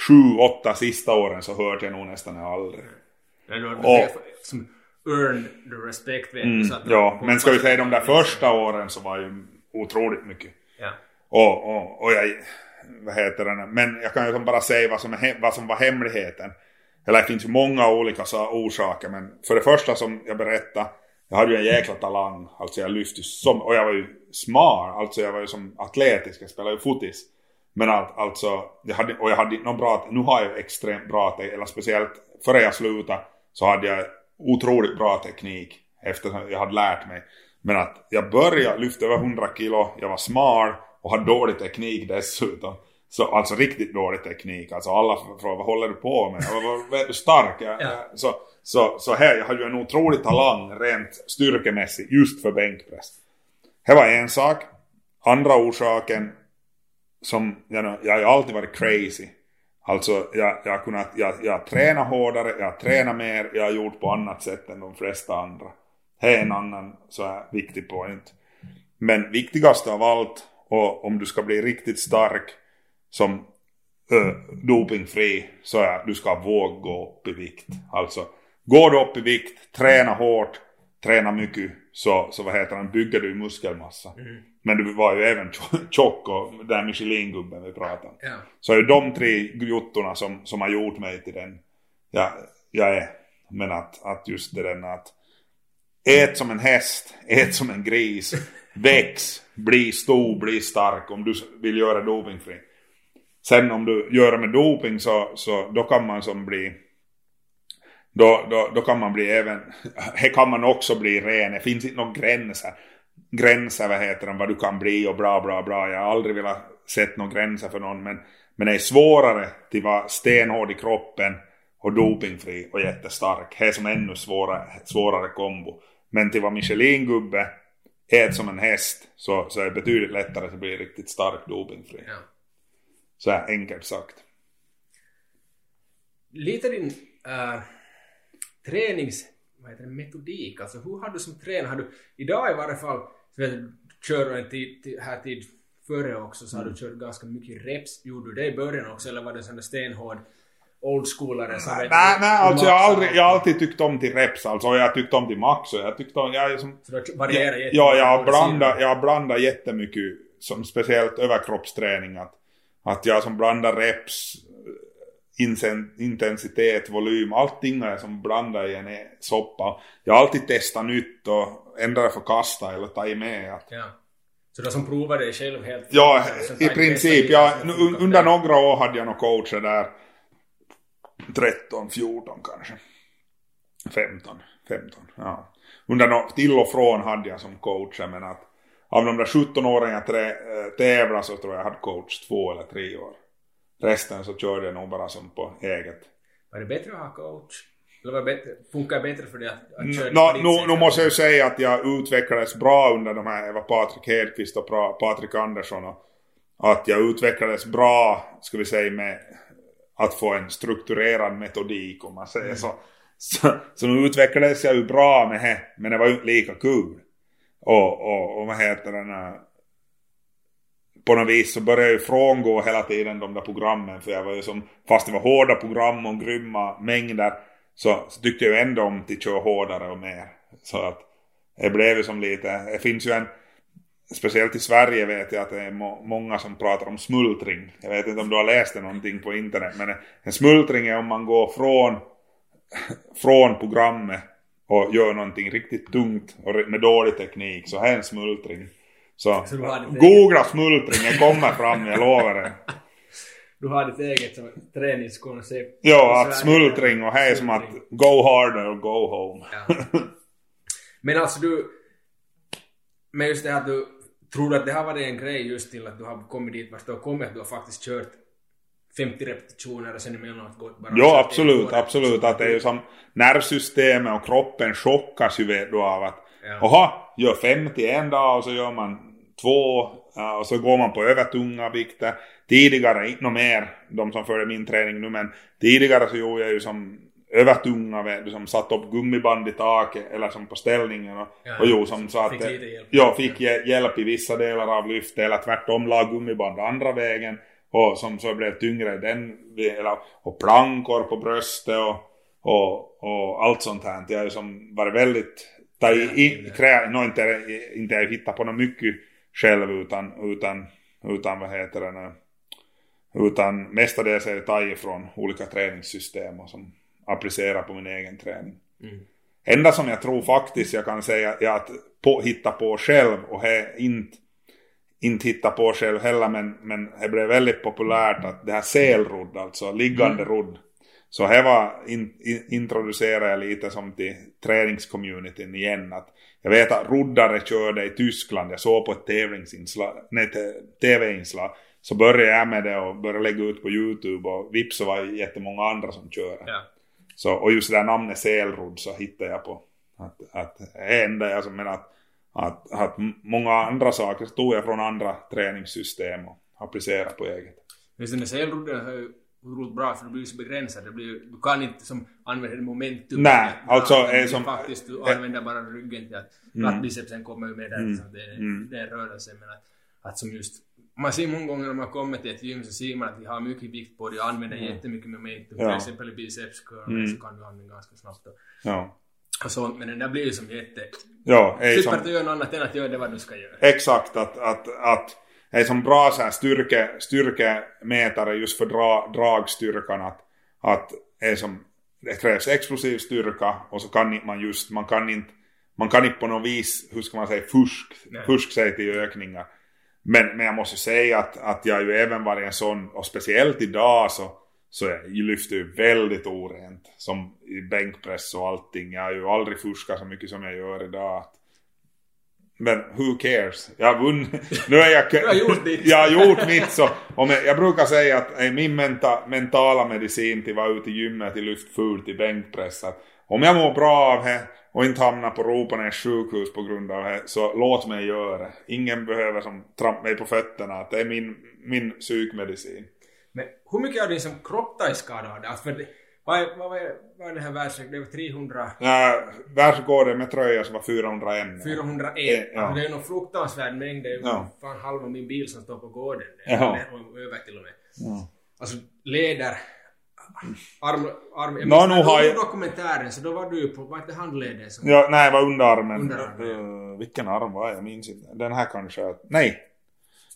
sju, åtta sista åren så hörde jag nog nästan aldrig. Har Och- som earned the respect vet. Mm, så att ja, men ska vi säga de där första åren så var ju otroligt mycket. Ja. Och, och, och jag, vad heter det, men jag kan ju bara säga vad som, är, vad som var hemligheten. Eller det finns ju många olika sa- orsaker men för det första som jag berättade, jag hade ju en jäkla talang. Alltså jag lyfte som, och jag var ju smart, alltså jag var ju som atletisk, jag spelade ju fotis. Men allt, alltså, jag hade, och jag hade någon bra, nu har jag extremt bra, eller speciellt före jag slutade så hade jag otroligt bra teknik eftersom jag hade lärt mig. Men att jag började lyfta över 100 kilo, jag var smart och hade dålig teknik dessutom. Så alltså riktigt dålig teknik. Alltså alla frågar vad håller du på med? Jag var väldigt stark. Jag, Ja. så, så, så här, jag hade ju en otrolig talang rent styrkemässigt just för bänkpress. Det var en sak. Andra orsaken som, jag, jag har ju alltid varit crazy. Alltså jag, jag har kunnat, jag, jag tränar hårdare, jag tränar mer, jag har gjort på annat sätt än de flesta andra. Det är en annan så här viktig point. Men viktigast av allt, och om du ska bli riktigt stark som ö, dopingfri, så är att du ska våga gå upp i vikt. Alltså, går du upp i vikt, träna hårt, träna mycket, så, så vad heter den, bygger du muskelmassa. Men du var ju även tjo- tjock och den Michelin-gubben vi pratade om. Ja. Så är det de tre jottorna som, som har gjort mig till den jag, jag är. Men att, att just det där att ät som en häst, ät som en gris, väx, bli stor, bli stark om du vill göra dopingfri. Sen om du gör det med doping så, så då kan man som bli då, då, då kan man bli även, här kan man också bli ren, det finns inte någon gränser, gränser vad heter det, vad du kan bli och bra bra bra, jag har aldrig velat sett några gränser för någon men, men det är svårare att vara stenhård i kroppen och dopingfri och jättestark, det är som ännu svårare, svårare kombo. Men till vara Michelin-gubbe, ät som en häst, så, så är det betydligt lättare att bli riktigt stark dopingfri. ja. Så här enkelt sagt. Lite din äh, tränings vad heter det, metodik, alltså hur har du som tränare, har du idag i varje fall, så vet du, kör du en tid, tid, här tid före också så har Mm. du kört ganska mycket reps, gjorde du det i början också eller var det sån där stenhård oldschoolare som vet Nej, du, nej, alltså jag har, aldrig, jag har alltid tyckt om till reps alltså. Jag har tyckt om till max och jag tyckte om, jag är som... Så du varierar jättemycket Ja, jag har blandat, jag har blandat jättemycket, som speciellt överkroppsträning. Att, att jag som blandar reps, intensitet, volym, allting är som blandar i en soppa. Jag har alltid testat nytt och ändrat förkasta eller tagit med. Att, Ja. Så du som provar dig själv helt Ja, i princip. bästa Ja, biten nu, som funkar under några år hade jag nog coacher där. 13, 14 kanske. 15, 15. Ja. Under no, till och från hade jag som coacher men att av de där 17 åren jag äh, tävlade så tror jag jag hade coach två eller tre år. Resten så körde jag nog bara som på eget. Var det bättre att ha coach? Eller var det bättre, funkar det bättre för dig att, att köra ditt nu, nu måste jag ju säga att jag utvecklades bra under de här, var Patrik Hedqvist och Patrik Andersson och att jag utvecklades bra, ska vi säga med att få en strukturerad metodik om man säger så. så. Så nu utvecklades jag ju bra med det, men det var ju inte lika kul. Och, och, och vad heter den här, på något vis så började jag ju frångå hela tiden de där programmen för jag var ju som, fast det var hårda program och grymma mängder så, så tyckte jag ju ändå om att köra hårdare och mer. Så att det blev ju som lite, det finns ju en, speciellt i Sverige vet jag att det är må, många som pratar om smultring. Jag vet inte om du har läst det någonting på internet men en smultring är om man går från, från programmet och gör någonting riktigt tungt och med dålig teknik så här är en smultring. Så, du googla smultring, det kommer fram, jag lovar det. Du har ditt eget som träningskoncept. Ja, att smultring och är som att go harder och go home. Ja. Men alltså du... Men just det här att du tror att det har varit en grej just till att du har kommit dit vart du har kommit, att du har faktiskt kört 50 repetitioner och sen emellanåt gått bara... Jo, absolut, absolut. Att det är ju som nervsystemet och kroppen chockas ju vet du av att Ja. Jaha, gör 50 en dag och så gör man två och så går man på övertunga vikter. Tidigare, inte något mer, de som följer min träning nu men tidigare så gjorde jag ju som övertunga vet du som satt upp gummiband i taket eller som på ställningen och, Ja, och jo som så att fick lite hjälp. ja, fick hj- hjälp i vissa delar av lyftet eller tvärtom la gummiband andra vägen och som så blev tyngre i den eller, och plankor på bröstet och, och, och allt sånt här. Jag har ju som varit väldigt ta i, i, krä, no, inte, inte jag hittat på något mycket själv utan, utan, utan vad heter det nu utan mestadels är det tagit från olika träningssystem och som applicerar på min egen träning. Mm. Enda som jag tror faktiskt jag kan säga är att på, hitta på själv och he, inte inte hitta på själv heller men, men det blev väldigt populärt att det här selrodd, alltså liggande rodd. Så här var in, in, introducerade jag lite som till träningscommunityn igen. Att jag vet att roddare körde i Tyskland, jag såg på ett tävlingsinslag, nej, tv-inslag. Så började jag med det och började lägga ut på Youtube och vips så var det jättemånga andra som körde. Ja. Så, och just det där namnet selrodd så hittade jag på. Att, att det enda jag som menar att, att, att många andra saker tog jag från andra träningssystem och applicerar på eget. Just den där selrodden är ju otroligt bra för det blir ju så begränsat. Det blir, du kan inte som använda det momentum. Nej, Ja, alltså, är som- Faktiskt, du eh, använder bara ryggen till att plattbicepsen kommer ju med där. Så det, mm. det är en rörelse. Men att, att som just man ser många gånger när man kommer till ett gym så ser man att de har mycket vikt på det och använder jättemycket momentum. Ja. Till exempel i bicepscurlen så kan du använda ganska snabbt och, Ja. och sånt. Men den där blir ju som jätte... Ja, är Slipper som, att göra något annat än att göra det vad du ska göra. exakt att, att, att är som bra så här styrke, styrkemätare just för dra, dragstyrkan att, att är som det krävs explosiv styrka och så kan man just, man kan inte man kan inte på något vis, hur ska man säga, fusk, Nej. fusk sig till ökningar. Men, men jag måste säga att, att jag ju även varit en sån, och speciellt idag så, så jag lyfter ju väldigt orent. Som i bänkpress och allting. Jag har ju aldrig fuskat så mycket som jag gör idag. Att, men who cares? Jag har vunnit. Nu är jag... Har gjort ditt. jag har gjort mitt så. Om jag, jag brukar säga att eh, min menta, mentala medicin till att vara ute i gymmet till lyft fult i bänkpress. Om jag mår bra av det och inte hamnar på Ropanäs sjukhus på grund av det så låt mig göra det. Ingen behöver som trampa mig på fötterna. Att det är min, min psykmedicin. Men hur mycket av din som kropp är skadad? Alltså för det, vad, är, vad, är, vad är det här världsrekordet? Det var 300... Äh, världsrekorden med tröja som var 401. 401. Ja. Det är nog fruktansvärd mängd. Det är ju Ja. fan halva min bil som står på gården. Ja. Eller Över till och med. Ja. Alltså leder... Arm... arm jag minns nu har jag- dokumentären så då var du på... Var inte handleden som... Ja, nej, det var underarmen. Underarmen, Eh, vilken arm var jag? Jag minns inte. Den här kanske. Nej.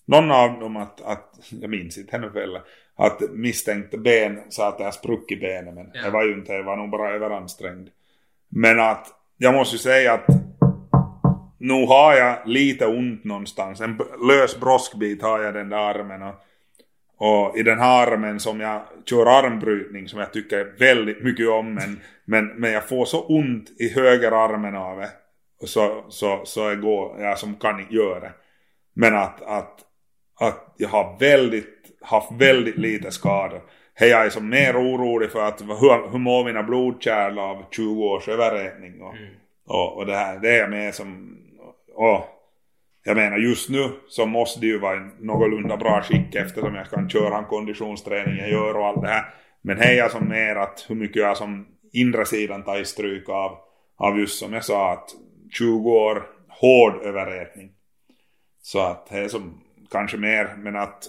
Någon av dem att, att jag minns inte henne väl. Att misstänkte ben sa att det har spruckit benet. Men Ja. det var ju inte, det var nog bara överansträngd. Men att jag måste ju säga att nu har jag lite ont någonstans. En lös broskbit har jag den där armen. Och, och i den här armen som jag kör armbrytning som jag tycker väldigt mycket om. Men, men, men jag får så ont i höger armen av det. Så, så, så jag går, jag som kan inte göra det. Men att, att, att jag har väldigt haft väldigt lite skador. Hej, jag är som mer orolig för att hur, hur mår mina blodkärl av 20 års överräkning och, mm. och, och det här, det är jag med som, och jag menar just nu så måste det ju vara i någorlunda bra skick eftersom jag kan köra en konditionsträning jag gör och allt det här. Men hej jag som mer att hur mycket jag som inre sidan tar i stryk av, av just som jag sa att 20 år hård överätning. Så att det är som kanske mer men att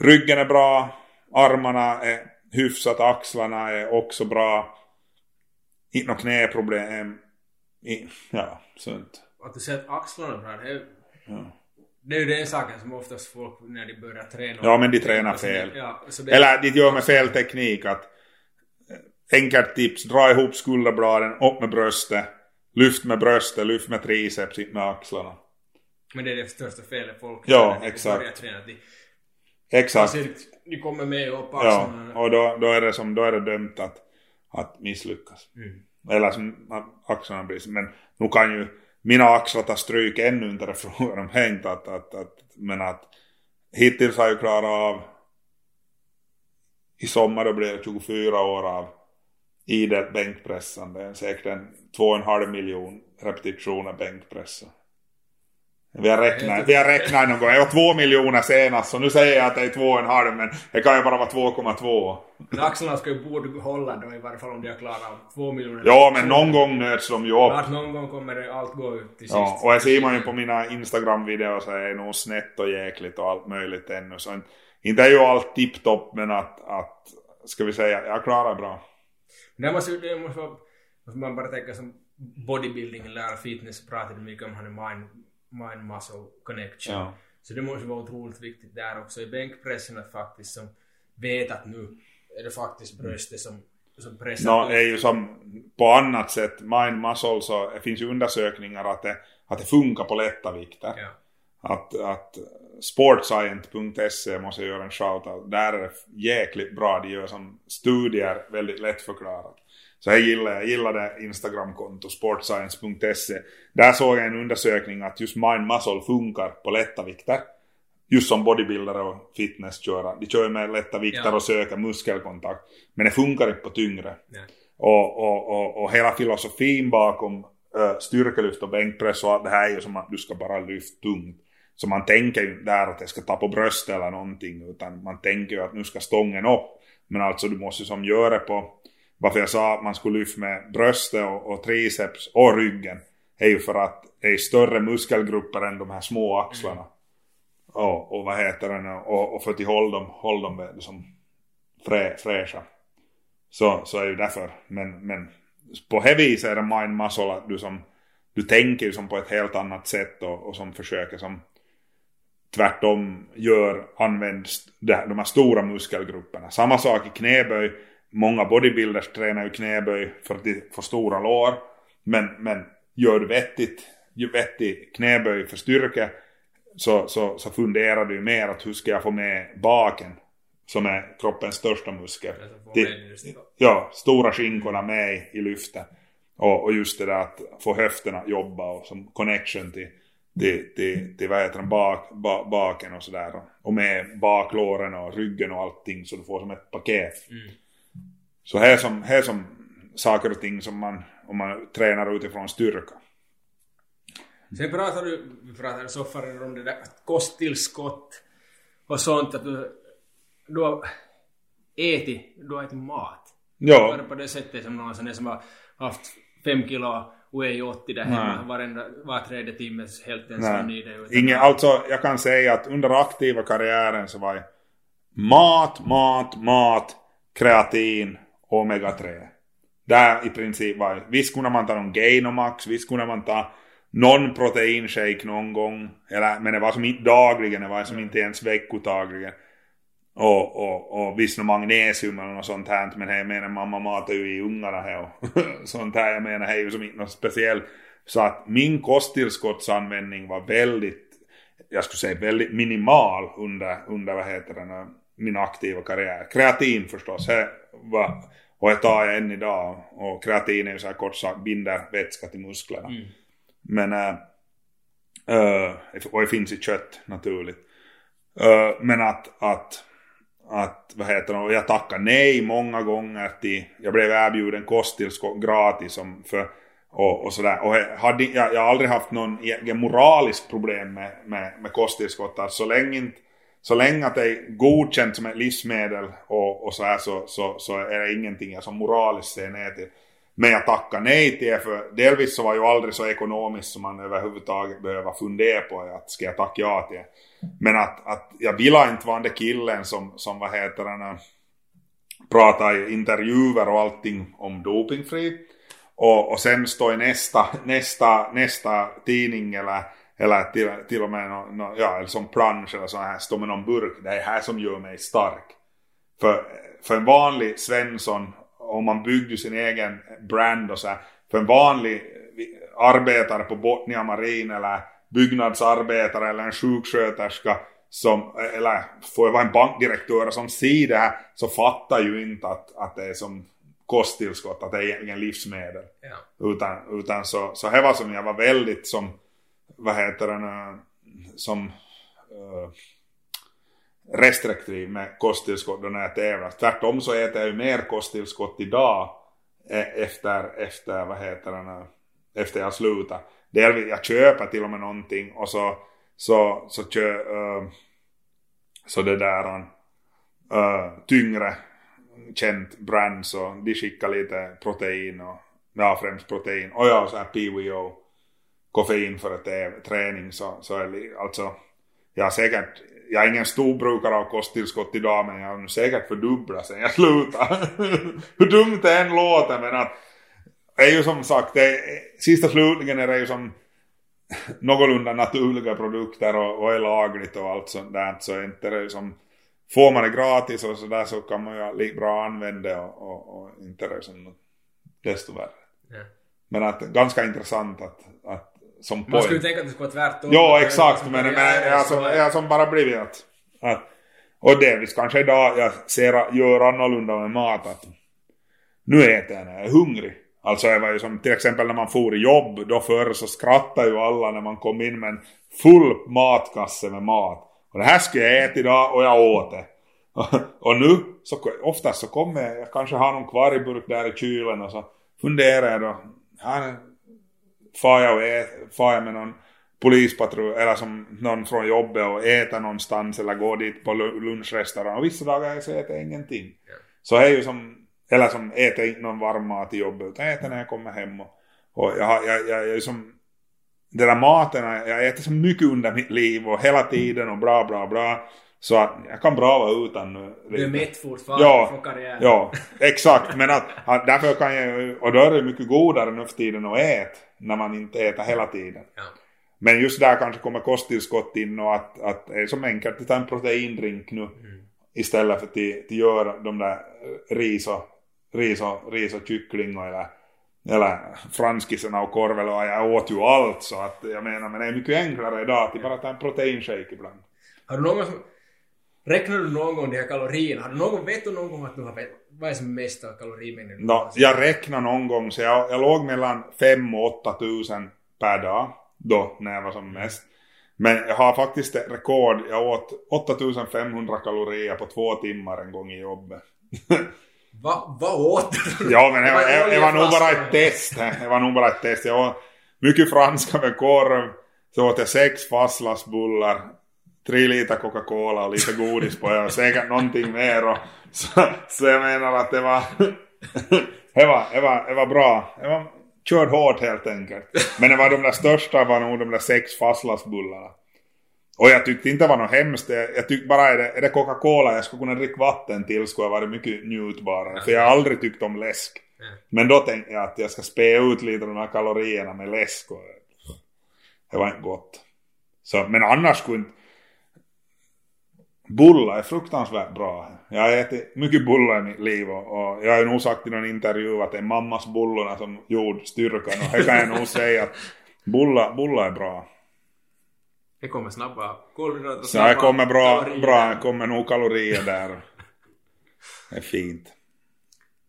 ryggen är bra, armarna är hyfsat, axlarna är också bra. Inte några knäproblem. Ja, sånt. Att du säger att axlarna bra, det är, ja. det är ju den saken som oftast folk när de börjar träna. Ja, men de tränar fel. Ja, Eller de gör med fel teknik att enkelt tips, dra ihop skulderbladen, upp med bröstet, lyft med bröstet, lyft med triceps, inte med axlarna. Men det är det största felet folk ja, exakt. De, exakt. Alltså, de kommer med axlarna. Ja, och då, då, är det som, då är det dömt att, att misslyckas. Mm. Eller som axlarna blir Men nu kan ju mina axlar ta stryk ännu inte det frågan om hängt att, att, att, men att hittills har jag klarat av i sommar då blir det 24 år av idel bänkpressande, säkert en två och en halv miljon repetitioner bänkpressa. Vi har räknat, vi har räknat någon gång. Jag var två miljoner senast så nu säger jag att det är två och en halv men det kan ju bara vara 2,2. Men axlarna ska ju borde hålla då i varje fall om de har klarat två miljoner. Ja men någon gång nöts de ju upp. Att någon gång kommer det allt gå ut till sist. Ja och det ser man ju på mina Instagram-videor så är det nog snett och jäkligt och allt möjligt ännu. Så inte är ju allt tipptopp men att, att ska vi säga, jag klarar bra. Det måste, det måste man bara tänka som bodybuilding eller fitness pratade mycket om han är mind mind-muscle connection. Ja. Så det måste vara otroligt viktigt där också i bänkpressen att faktiskt som vet att nu är det faktiskt bröstet som, som pressar. No, är ju som på annat sätt mind-muscle så det finns ju undersökningar att det, att det funkar på lätta vikter. Ja. Att, att sportscient.se måste göra en shoutout. Där är det jäkligt bra. De gör som studier väldigt lättförklarat. Så jag gillar, jag gillade Instagramkonto sportscience.se. Där såg jag en undersökning att just mind muscle funkar på lätta vikter. Just som bodybuildare och fitnessköra. De kör med lätta vikter ja. och söker muskelkontakt. Men det funkar inte på tyngre. Ja. Och, och, och, och hela filosofin bakom uh, styrkelyft och bänkpress och allt det här är ju som att du ska bara lyfta tungt. Så man tänker ju där att det ska ta på bröstet eller någonting utan man tänker ju att nu ska stången upp. Men alltså du måste som göra det på varför jag sa att man skulle lyfta med bröstet och, och triceps och ryggen är ju för att det är större muskelgrupper än de här små axlarna. Mm. Och, och vad heter det och, och för att hålla dem, hålla dem liksom frä, fräscha. Så, så är ju därför. Men, men på det viset är det mind muscle att du som du tänker som på ett helt annat sätt och, och som försöker som tvärtom gör, används de här stora muskelgrupperna. Samma sak i knäböj många bodybuilders tränar ju knäböj för att de får stora lår. Men, men gör du vettigt, vettig knäböj för styrka så, så, så funderar du mer att hur ska jag få med baken som är kroppens största muskel. De, ja, stora skinkorna med i, lyftet. Och, och just det där att få höfterna jobba och som connection till, till, till, till vad heter den, bak, bak, baken och sådär. Och med baklåren och ryggen och allting så du får som ett paket. Mm. Så här som, här som saker och ting som man, om man tränar utifrån styrka. Sen pratar du, vi pratade förut om det där kosttillskott och sånt att du, du har ätit, du har ätit mat. Ja. Var det på det sättet som någon sån som har haft fem kilo OE80 där hemma varenda, var tredje timme helt ensam i det. Ingen, alltså jag kan säga att under aktiva karriären så var jag mat, mat, mat, kreatin, omega-3. Där i princip var, visst kunde man ta någon Gainomax, visst kunde man ta någon proteinshake någon gång. Eller, men det var som inte dagligen, det var som inte ens veckotagligen. Och, och, och visst någon magnesium eller något sånt här. Men jag menar mamma matar ju i ungarna här och sånt här. Jag menar det är ju som inte något speciellt. Så att min kosttillskottsanvändning var väldigt, jag skulle säga väldigt minimal under, under vad heter det, min aktiva karriär. Kreatin förstås, det var och det tar jag än idag. Och kreatin är ju så här kort sagt binder vätska till musklerna. Mm. Men, äh, och det finns i kött naturligt. Uh, men att, att, att, vad heter det, och jag tackade nej många gånger till, jag blev erbjuden kosttillskott gratis som för, och, och sådär. Och jag, hade, jag, jag har aldrig haft någon egen moralisk problem med, med, med kosttillskott. Så länge inte så länge att det är godkänt som ett livsmedel och, och så här så, så, så är det ingenting jag som moraliskt ser ner till. Men jag tackar nej till det för delvis så var ju aldrig så ekonomiskt som man överhuvudtaget behöver fundera på att ska jag tacka ja till det. Men att, att jag vill inte vara den där killen som, som vad heter den, eh, pratar i intervjuer och allting om dopingfri. Och, och sen står i nästa, nästa, nästa tidning eller eller till, till och med no, no, ja, som plansch eller så här, stå med någon burk. Det är här som gör mig stark. För, för en vanlig Svensson, om man byggde sin egen brand och så här, för en vanlig arbetare på Botnia Marin eller byggnadsarbetare eller en sjuksköterska som, eller får jag vara en bankdirektör som ser det här så fattar ju inte att, att det är som kosttillskott, att det är egentligen livsmedel. Ja. Utan, utan så, så här var som jag var väldigt som vad heter den, eh, som uh, restriktiv med kosttillskott då när jag tävlar. Tvärtom så äter jag ju mer kosttillskott idag eh, efter, efter vad heter den, efter jag slutar. Delvis, jag köper till och med någonting och så, så, så, kö, uh, så det där uh, tyngre känt brand så de skickar lite protein och ja främst protein och ja så här PWO koffein för ett träning så, så är det alltså jag säkert jag är ingen storbrukare av kosttillskott idag men jag har säkert fördubblat sen jag slutade. Hur dumt det än låter men att det är ju som sagt, det, sista slutligen är det ju som någorlunda naturliga produkter och, och är lagligt och allt sånt där så är inte det som får man det gratis och sådär så kan man ju lika bra använda det och, och, och inte det som desto värre. Ja. Men att ganska intressant att, att som Man skulle tänka att det skulle vara tvärtom. Ja, exakt. Men, men jag, som, jag som bara blivit att, att och delvis kanske idag jag ser, gör annorlunda med mat att nu äter jag när jag är hungrig. Alltså jag var ju som till exempel när man for i jobb då förr så skrattade ju alla när man kom in med en full matkasse med mat. Och det här ska jag äta idag och jag åt det. och nu så oftast så kommer jag, jag kanske har någon kvar i burk där i kylen och så funderar jag då. Här, far jag, och ä, far jag med någon polispatrull eller som någon från jobbet och äter någonstans eller går dit på lunchrestaurang och vissa dagar så äter jag ingenting. Ja. Så är ju som, eller som äter inte någon varm mat i jobbet utan äter när jag kommer hem och, och jag, jag, jag, jag är som den där maten, jag äter så mycket under mitt liv och hela tiden och bra bra bra så att jag kan bra vara utan nu. Du är mätt fortfarande ja, för karriären. Ja, exakt. Men att, att, därför kan jag och då är det mycket godare nu för tiden att äta när man inte äter hela tiden. Ja. Men just där kanske kommer kosttillskott in och att, att det är som enkelt att ta en proteindrink nu mm. istället för att göra de där ris och, ris och, ris och kyckling eller, eller franskisarna och korvel och jag åt ju allt så att jag menar men det är mycket enklare idag att bara ta en proteinshake ibland. Har du någon som Räknar du någon gång de här kalorierna? Har du någon, vet du någon gång att du har vad är som mest av kalorimängden? No, jag räknar någon gång så jag, jag låg mellan 5 och 8 tusen per dag då när jag var som mest. Men jag har faktiskt ett rekord. Jag åt 8500 kalorier på två timmar en gång i jobbet. Va, vad åt du? Ja men det var, jag, jag var nog bara ett test. Det var nog bara ett test. Jag åt mycket franska med korv. Så åt jag sex fastlagsbullar tre liter Coca-Cola och lite godis på och säkert någonting mer och så, så jag menar att det var det var, det var, det var bra. Det var körd hårt helt enkelt. Men det var de där största var nog de där sex fastlagsbullarna. Och jag tyckte inte det var något hemskt. Jag tyckte bara är det, är det Coca-Cola jag skulle kunna dricka vatten till skulle ha varit mycket njutbarare. För jag har aldrig tyckt om läsk. Men då tänkte jag att jag ska spä ut lite de här kalorierna med läsk. Och det var inte gott. Så, men annars skulle inte Bullar är fruktansvärt bra. Jag har ätit mycket bullar i mitt liv och, och jag har ju nog sagt i någon intervju att det är mammas bullorna som gjorde styrkan och det kan jag nog säga att bullar, bullar är bra. Det kommer snabba kolhydrater Så det kommer bra, kalorier. bra, det kommer nog kalorier där. Det är fint.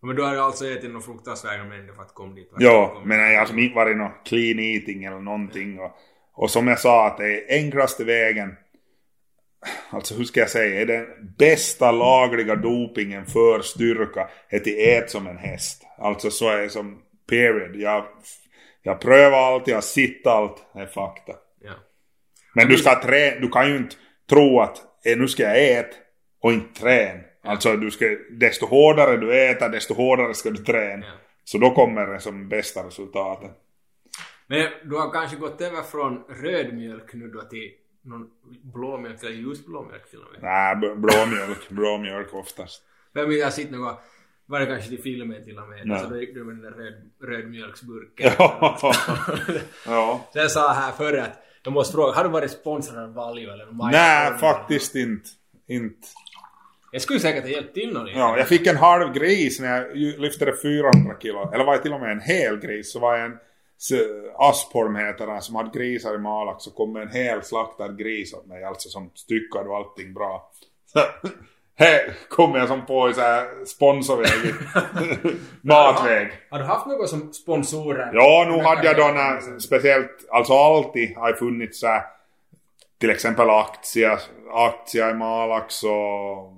Men du har ju alltså ätit någon fruktansvärda mängder för att komma dit? Ja, men jag har alltså inte varit någon clean eating eller någonting och, och som jag sa att det är enklaste vägen alltså hur ska jag säga, är den bästa lagliga dopingen för styrka är till ät som en häst. Alltså så är det som period. Jag, jag prövar allt, jag sett allt, det är fakta. Ja. Men du ska trä, du kan ju inte tro att eh, nu ska jag äta och inte träna. Alltså du ska, desto hårdare du äter, desto hårdare ska du träna. Ja. Så då kommer det som bästa resultatet. Men du har kanske gått över från röd mjölk nu då till någon blåmjölk eller ljusblå mjölk till och med. Nej, blåmjölk, blåmjölk oftast. Jag har sett något, var det kanske till filmen till och med, Nej. så då gick du med den där röd, rödmjölksburken. Ja. ja. Jag sa här förr att jag måste fråga, har du varit sponsrad av Valio eller någon Nej, Major? faktiskt inte. inte. Jag skulle säkert ha hjälpt till någon Ja, jag fick en halv gris när jag lyfte det 400 kilo. Eller var jag till och med en hel gris. Så var jag en Aspholm heter den som hade grisar i Malax. Så kom en hel slaktad gris åt mig. Alltså som styckade och allting bra. Här kom jag som på i sponsorväg. Matväg. Har du haft något som sponsorer? Ja, nu hade jag då när, speciellt, alltså alltid har funnits så här, till exempel aktier, aktier i Malax och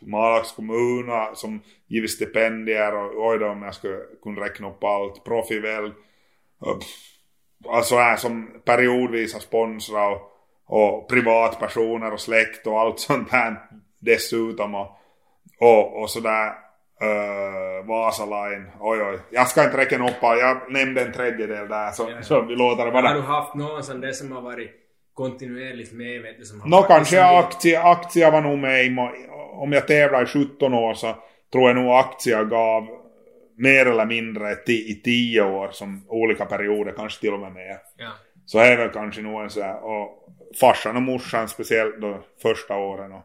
Malax kommun som givit stipendier och oj då om jag skulle kunna räkna upp allt. Profivel. Alltså här som periodvis har sponsrat och, och privatpersoner och släkt och allt sånt här dessutom och, och, och sådär uh, Vasaline, oj oj. Jag ska inte räkna upp jag nämnde en tredjedel där så, Ja. så vi låter det Har bara. du haft någon sån där som har varit kontinuerligt med vet du, som har varit kanske liksom- aktier, aktier var nog med om jag tävlar i 17 år så tror jag nog aktier gav mer eller mindre i 10 år som olika perioder, kanske till och med mer. Ja. Så är väl kanske nog en så här, och farsan och morsan speciellt då första åren och,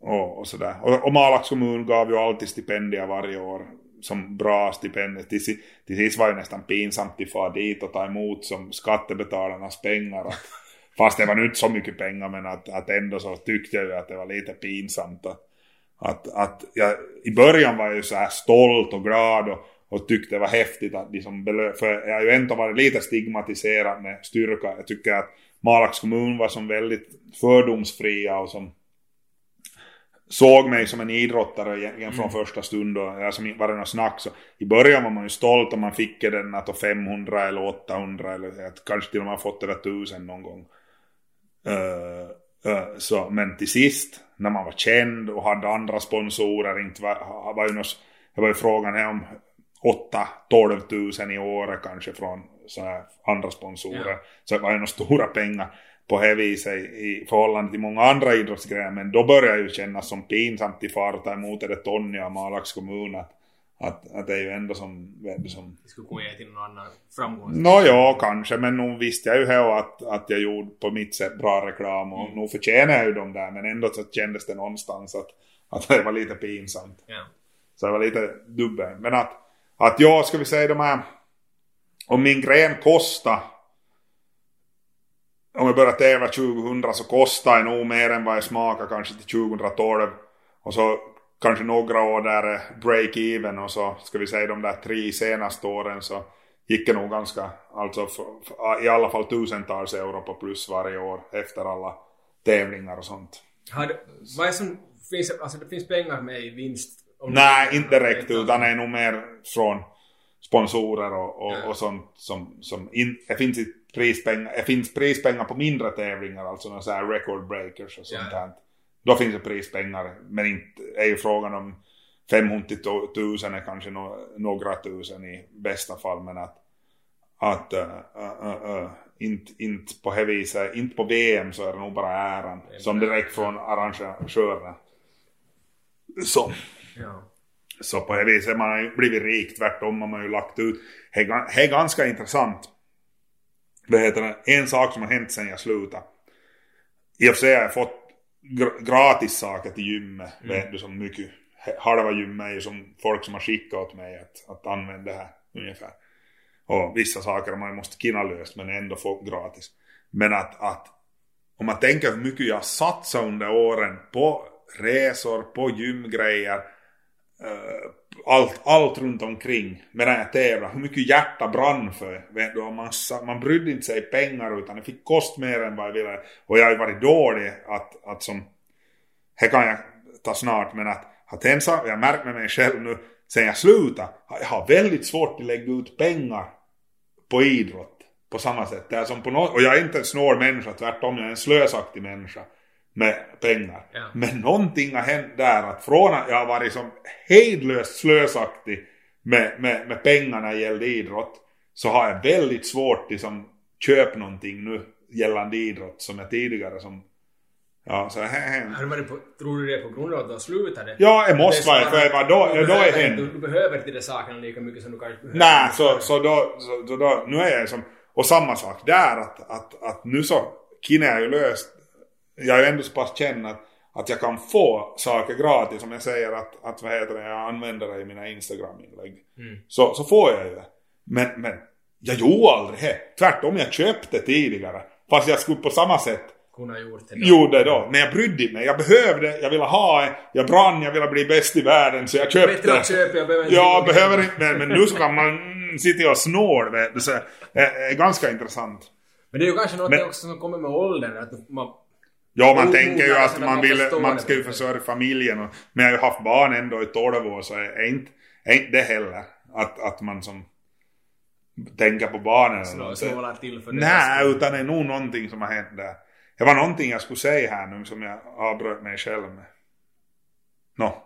och, och sådär. Och, och Malax kommun gav ju alltid stipendier varje år som bra stipendier. Till, till sist var det nästan pinsamt att fara dit och ta emot som skattebetalarnas pengar. Att, fast det var nu inte så mycket pengar men att, att ändå så tyckte jag ju att det var lite pinsamt. Att, att, att jag, I början var jag ju så här stolt och glad och, och tyckte det var häftigt att liksom belö- för jag har ju ändå varit lite stigmatiserad med styrka. Jag tycker att Malax kommun var som väldigt fördomsfria och som såg mig som en idrottare egentligen från första stund och jag som var det något snack så i början var man ju stolt om man fick den att 500 eller 800 eller kanske till och med fått det där 1000 någon gång. Eh, eh, så, men till sist när man var känd och hade andra sponsorer inte var, var ju något, det var ju frågan här om 8-12 tusen i året kanske från så här andra sponsorer. Ja. Så det var ju några stora pengar på det viset i, förhållande till många andra idrottsgrejer. Men då började det ju kännas som pinsamt i far att ta emot det Tony av Malax kommun. Att, att, att det är ju ändå som, som Det skulle kunna ge till någon annan framgång. Nå ja, kanske, men nog visste jag ju här att, att jag gjorde på mitt sätt bra reklam och Mm. nog förtjänar jag ju dem där, men ändå så kändes det någonstans att, att det var lite pinsamt. Ja. Så det var lite dubbel. Men att, att jag ska vi säga de här, om min gren kostar, om jag börjar tävla 2000 så kostar det nog mer än vad jag smakar kanske till 2012. Och så kanske några år där är break-even och så ska vi säga de där tre senaste åren så gick det nog ganska, alltså i alla fall tusentals euro på plus varje år efter alla tävlingar och sånt. Har vad är som, finns, alltså det finns pengar med i vinst? Nej, inte direkt utan det är nog mer från sponsorer och, och, Ja. och sånt som, som in, det finns prispengar, det finns prispengar på mindre tävlingar, alltså några så här record breakers och sånt Ja. här. Då finns det prispengar, men inte är ju frågan om 500 till 1000 är kanske no, några tusen i bästa fall, men att, att uh, uh, uh, inte, inte på det viset, inte på VM så är det nog bara äran, som direkt från arrangörerna. Så. Ja. Så på det viset man har ju blivit rik, tvärtom har man ju lagt ut. Det är ganska intressant. Det heter en sak som har hänt sen jag slutade. I och för sig har jag fått gratis saker till gymmet. Vet du som mycket. Halva gymmet är ju som folk som har skickat åt mig att, att använda det här ungefär. Och vissa saker man måste kinna löst men ändå få gratis. Men att, att om man tänker hur mycket jag satsat under åren på resor, på gymgrejer, eh, allt, allt runt omkring medan jag tävlade. Hur mycket hjärta brann för. Vet du, man, man brydde inte sig pengar utan det fick kost mer än vad jag ville. Och jag har ju varit dålig att, att som, här kan jag ta snart men att, att en sak jag märkt med mig själv nu sen jag slutade. Jag har väldigt svårt att lägga ut pengar på idrott på samma sätt. Det är som på något, och jag är inte en snål människa, tvärtom jag är en slösaktig människa med pengar. Ja. Men någonting har hänt där att från att jag har varit som hejdlöst slösaktig med, med, med pengarna gällde idrott så har jag väldigt svårt att liksom, köpa någonting nu gällande idrott som jag tidigare som Ja, så här, Har du varit på, tror du det är på grund av att du har slutat det? Ja, det måste är vara, för jag var då- du då är behöver- hen. Du, du behöver inte de sakerna lika mycket som du kanske behöver. Nej, så, så, då, så, då, nu är jag som, och samma sak där att, att, att nu så, Kine är ju löst, jag är ändå så pass känd att, att jag kan få saker gratis om jag säger att, att vad heter det, jag använder det i mina Instagram-inlägg. Mm. Så, så får jag ju det. Men, men jag gjorde aldrig det. Tvärtom, jag köpte tidigare. Fast jag skulle på samma sätt Kunna gjort det. då. gjorde då. Men jag brydde mig. Jag behövde, jag ville ha det. Jag brann, jag ville bli bäst i världen så jag köpte. Bättre att köpa, jag behöver inte gå- behöver inte, men, men nu så kan man sitta och du. Så det är ganska intressant. Men det är ju kanske något Men- också som kommer med åldern. Att man, Ja, man Jo, tänker ju att man vill, man ska ju försörja familjen. Och, men jag har ju haft barn ändå i 12 år så är inte, är inte det heller. Att, att man som tänker på barnen. något. snålar till för det. Nej, utan det är nog någonting som har hänt där. Det var någonting jag skulle säga här nu som jag avbröt mig själv med. Nå,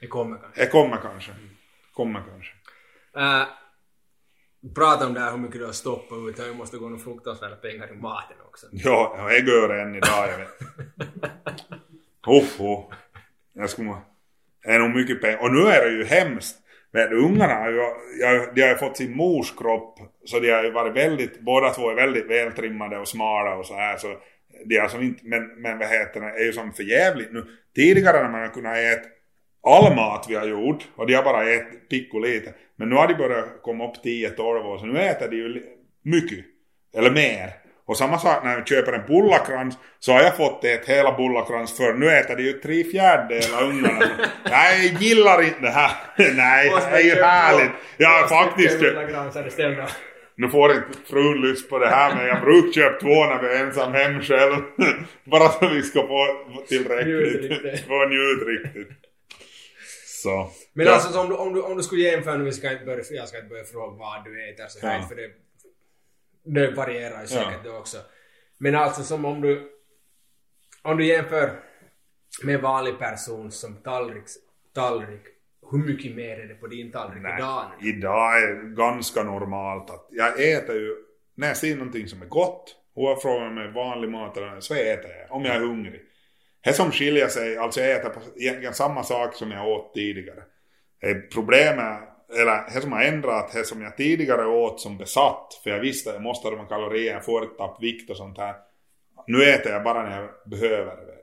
Det kommer kanske. det kommer kanske. Kommer kanske. Uh, prata om det här hur mycket du har stoppat ut. Det måste gå några fruktansvärda pengar i maten också. Ja, jag gör det än idag, jag vet. Oh, oh. Jag skulle... Det är nog mycket pengar. Och nu är det ju hemskt. Men ungarna har ju, jag, de har ju fått sin mors kropp. Så de har ju varit väldigt, båda två är väldigt vältrimmade och smala och så här. Så de har som inte, men, men vad heter det, är ju som för jävligt nu. Tidigare när man har kunnat äta all mat vi har gjort och de har bara ätit pick och lite. Men nu har de börjat komma upp 10-12 år så nu äter de ju mycket. Eller mer. Och samma sak när jag köper en bullakrans så har jag fått ett hela bullakrans för nu äter de ju tre fjärdedelar ungarna. Nej, jag gillar inte det här. Nej, det är ju härligt. Har faktiskt. Nu får inte frun lust på det här men jag brukar köpa två när vi är ensam hem själv. Bara så vi ska få tillräckligt. få njut riktigt. Så. Men ja. alltså så om du, om, du, om du skulle jämföra nu, ska inte börja, jag ska inte börja fråga vad du äter så här Ja. för det, det varierar ju säkert Ja. det också. Men alltså som om du, om du jämför med en vanlig person som tallrik, tallrik hur mycket mer är det på din tallrik Nej, idag? idag är ganska normalt att jag äter ju, när jag ser någonting som är gott, oavsett om det är vanlig mat eller så äter jag, om jag är hungrig. Det som skiljer sig, alltså jag äter på egentligen samma sak som jag åt tidigare. Problemet, eller det som har ändrat, det som jag tidigare åt som besatt, för jag visste att jag måste ha de här kalorierna, få ett tapp vikt och sånt här. Nu äter jag bara när jag behöver det.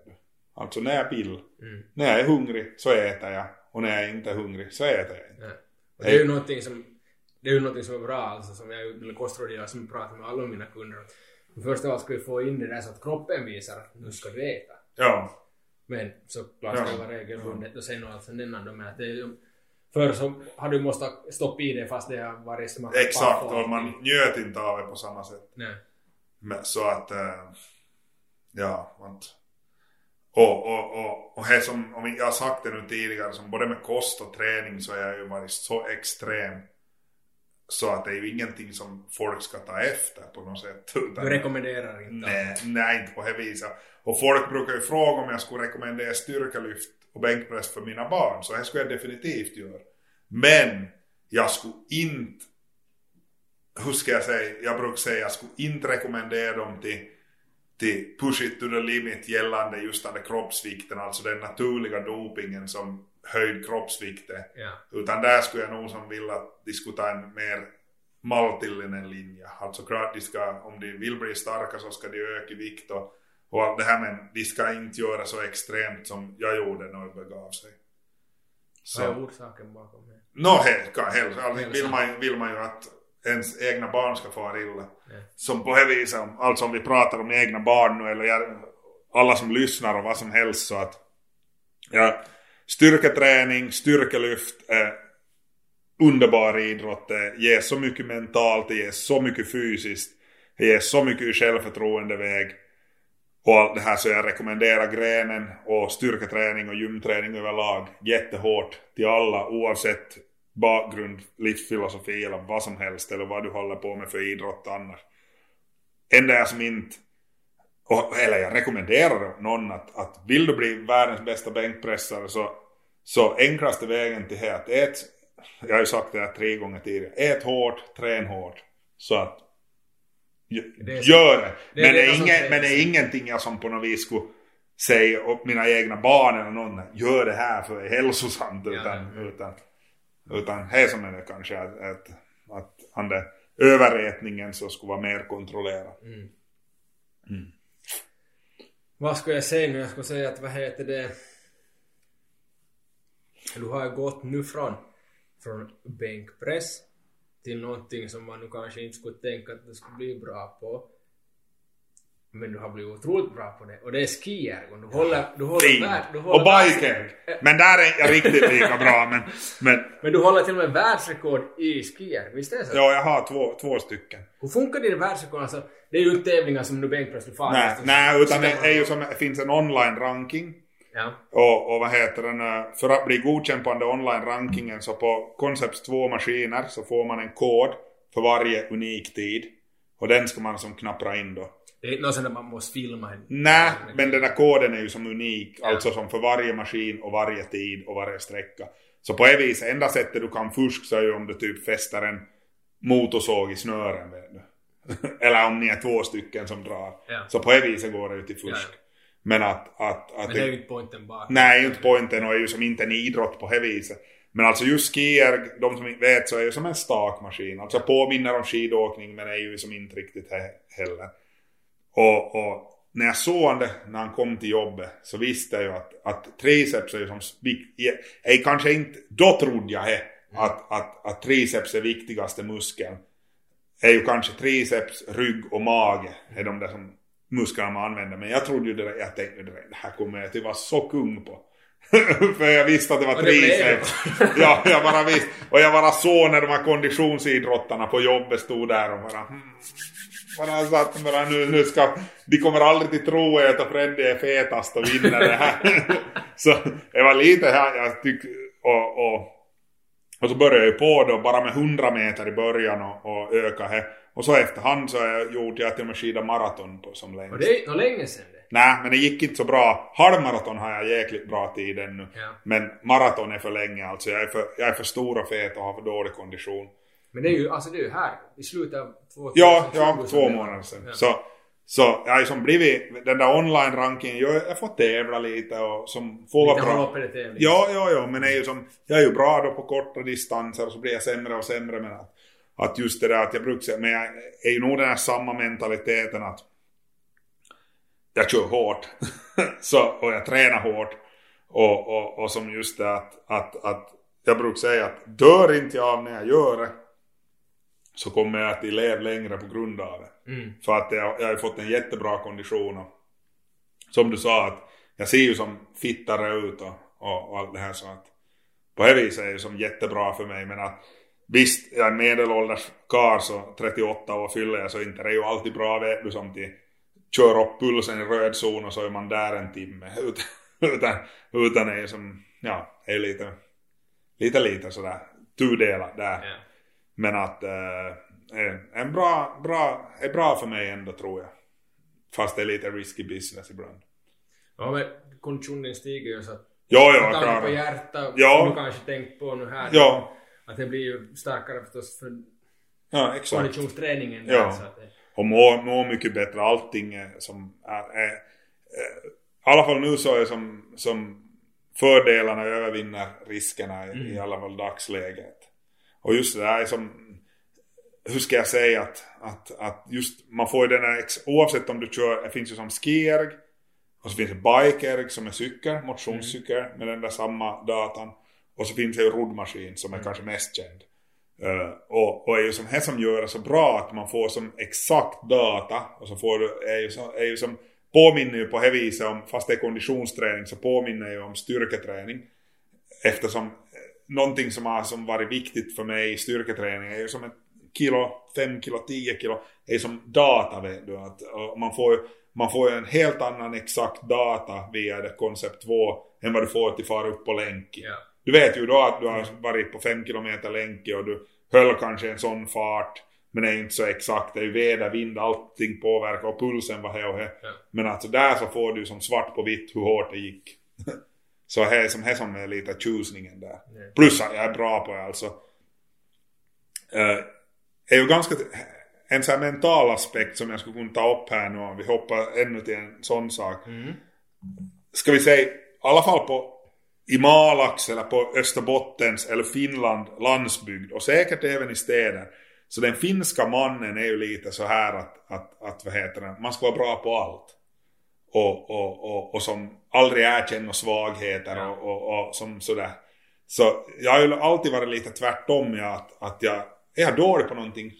Alltså när jag vill. Mm. När jag är hungrig så äter jag. Och när jag inte är hungrig så äter jag inte. Ja. Det är ju någonting som, det är ju någonting som är bra alltså som jag eller kostrådgivare som pratar med alla mina kunder. Först av allt ska vi få in det där så att kroppen visar att nu ska du äta. Ja. Men såklart ska det vara regelbundet och sen och allt sen innan de ju Förr så har du måste stoppa i det fast det har varit smak. Exakt, och man njöt inte av det på samma sätt. Nej. Men, så att, äh, ja, man, och, och, och, och här som, om jag har sagt det nu tidigare, som både med kost och träning så har jag ju varit så extrem. Så att det är ju ingenting som folk ska ta efter på något sätt. Utan, Du rekommenderar inte nej, nej, inte på det viset. Och folk brukar ju fråga om jag skulle rekommendera styrkelyft och bänkpress för mina barn. Så det skulle jag definitivt göra. Men jag skulle inte, hur ska jag säga, jag brukar säga jag skulle inte rekommendera dem till, till push it to the limit gällande just den kroppsvikten, alltså den naturliga dopingen som höjd kroppsvikt är. Ja. Utan där skulle jag nog som vilja ta en mer maltillinen linje. Alltså klart de ska, om de vill bli starka så ska de öka vikt och, och allt det här men de ska inte göra så extremt som jag gjorde när det begav sig. Vad är Så. orsaken bakom det? Nå, helt kan hälsa. Alltså, vill, man, vill man ju att ens egna barn ska få illa. Ja. Som på det viset, alltså om vi pratar om egna barn nu eller jag, alla som lyssnar och vad som helst så att ja, styrketräning, styrkelyft är underbar idrott. Det ger så mycket mentalt, det ger så mycket fysiskt. Det ger så mycket självförtroende väg. Och allt det här så jag rekommenderar grenen och styrketräning och gymträning överlag jättehårt till alla oavsett bakgrund, livsfilosofi eller vad som helst eller vad du håller på med för idrott annars. Enda jag som inte eller jag rekommenderar någon att, att vill du bli världens bästa bänkpressare så, så enklaste vägen till det att ät, jag har ju sagt det här tre gånger tidigare, ät hårt, trän hårt. Så att det gör det. det men, det är ingen, men det är ingenting jag som på något vis skulle säga åt mina egna barn eller någon, gör det här för det är hälsosamt. Utan, ja. utan, utan här som är det kanske att, att, att han överätningen så skulle vara mer kontrollerad. Mm. Mm. Vad ska jag säga nu? Jag ska säga att vad heter det? Du har ju gått nu från, från bänkpress till någonting som man nu kanske inte skulle tänka att du skulle bli bra på. Men du har blivit otroligt bra på det. Och det är skiergon. Du håller... Du håller, värld, du håller och biker! Men där är jag riktigt lika bra. Men, men, men du håller till och med världsrekord i skier. Visst är det så? Ja, jag har två, två stycken. Hur funkar din världsrekord? Alltså, det är ju inte tävlingar som du bänkpress du far. Nej, nej utan det är ju som, det finns en online-ranking. Ja. Och, och vad heter den, för att bli godkänd på den online-rankingen så på Concepts två maskiner så får man en kod för varje unik tid. Och den ska man som knappra in då. Det är inte något sånt man måste filma. Nej, men den där koden är ju som unik. Ja. Alltså som för varje maskin och varje tid och varje sträcka. Så på ett vis, enda sättet du kan fuska så är ju om du typ fäster en motorsåg i snören. Eller om ni är två stycken som drar. Ja. Så på ett vis går det ju till fusk. Ja. Men att, att, att... Men det är ju inte pointen bara. Nej, inte pointen och är ju som inte en idrott på det viset. Men alltså just skier, de som vet så är ju som en stakmaskin. Alltså påminner om skidåkning men är ju som inte riktigt heller. Och, och när jag såg det när han kom till jobbet så visste jag ju att, att triceps är ju som... Är kanske inte... Då trodde jag he, att, att, att triceps är viktigaste muskeln. Är ju kanske triceps, rygg och mage är de där som musklerna man använder. Men jag trodde ju det jag tänkte det här kommer jag till vara så kung på. För jag visste att det var triceps. ja, jag bara visste. Och jag bara såg när de här konditionsidrottarna på jobbet stod där och bara... Hmm. Bara satt bara nu, nu ska... De kommer aldrig till tro att Freddy är fetast och vinner det här. så det var lite här jag tycker... Och, och, och så började jag ju på då bara med 100 meter i början och, och öka här. Och så efterhand så jag, gjorde jag till och med skida maraton på som längst. Och det är länge sedan det. Nej, men det gick inte så bra. Halvmaraton har jag jäkligt bra tid ännu. Ja. Men maraton är för länge alltså. Jag är för, jag är för stor och fet och har för dålig kondition. Men det är ju, alltså det är ju här i slutet av två Ja, ja, två månader sedan. Ja. Så, så jag har ju som blivit, den där online-rankingen, jag, jag får tävla lite och som får vara bra. Ja, ja, ja, men är ju som, jag är ju bra då på korta distanser och så blir jag sämre och sämre men att att just det där att jag brukar men jag är ju nog den här samma mentaliteten att jag kör hårt så, och jag tränar hårt och, och, och som just det att, att, att jag brukar säga att dör inte jag av när jag gör det så kommer jag att leva längre på grund av det. Mm. För att jag, jag har fått en jättebra kondition och som du sa att jag ser ju som fittare ut och, och, och allt det här så att på det viset är det som jättebra för mig men att Visst, jag är medelålders kar så 38 år fyller jag så inte det är ju alltid bra vet du som till kör upp pulsen i röd zon och så är man där en timme. Utan, utan, utan är som, ja, är lite, lite lite sådär tudelat där. Ja. Men att äh, en bra, bra, är bra för mig ändå tror jag. Fast det är lite risky business ibland. Ja men konditionen stiger ju så att Ja, ja, klart. på hjärta, ja. du kanske tänkt på nu här. Ja. Att det blir ju starkare förstås för ja, exakt. konditionsträningen. Där, ja. Så att det... Och må, må mycket bättre. Allting som är, är, är, I alla fall nu så är som, som fördelarna övervinner riskerna i, mm. i alla fall dagsläget. Och just det där är som hur ska jag säga att, att, att just man får ju den här, oavsett om du kör, det finns ju som skierg och så finns det bikerg som är cykel, motionscykel mm. med den där samma datan. Och så finns det ju roddmaskin som är mm. kanske mest känd. Uh, och, och är ju som här som gör det så bra att man får som exakt data och så får du, är ju, så, är ju som påminner ju på det viset om, fast det är konditionsträning så påminner ju om styrketräning. Eftersom någonting som har som varit viktigt för mig i styrketräning är ju som ett kilo, 5 kilo, 10 kilo är ju som data vet du. Att, man får man får ju en helt annan exakt data via det koncept 2 än vad du får till fara upp på länk. Ja. Du vet ju då att du har varit på 5 km länk och du höll kanske en sån fart men det är inte så exakt, det är ju väder, vind, allting påverkar och pulsen var här och här. Ja. Men alltså där så får du som svart på vitt hur hårt det gick. Så här som, här som är lite tjusningen där. Nej. Plus att jag är bra på det alltså. Uh, är ju ganska, en sån här mental aspekt som jag skulle kunna ta upp här nu om vi hoppar ännu till en sån sak. Mm. Ska vi säga, i alla fall på i Malax eller på Österbottens eller Finland landsbygd och säkert även i städer. Så den finska mannen är ju lite så här att, att, att vad heter det, man ska vara bra på allt. Och, och, och, och som aldrig erkänner svagheter Ja. och, och, och som sådär. Så jag har ju alltid varit lite tvärtom i att, att jag är jag dålig på någonting.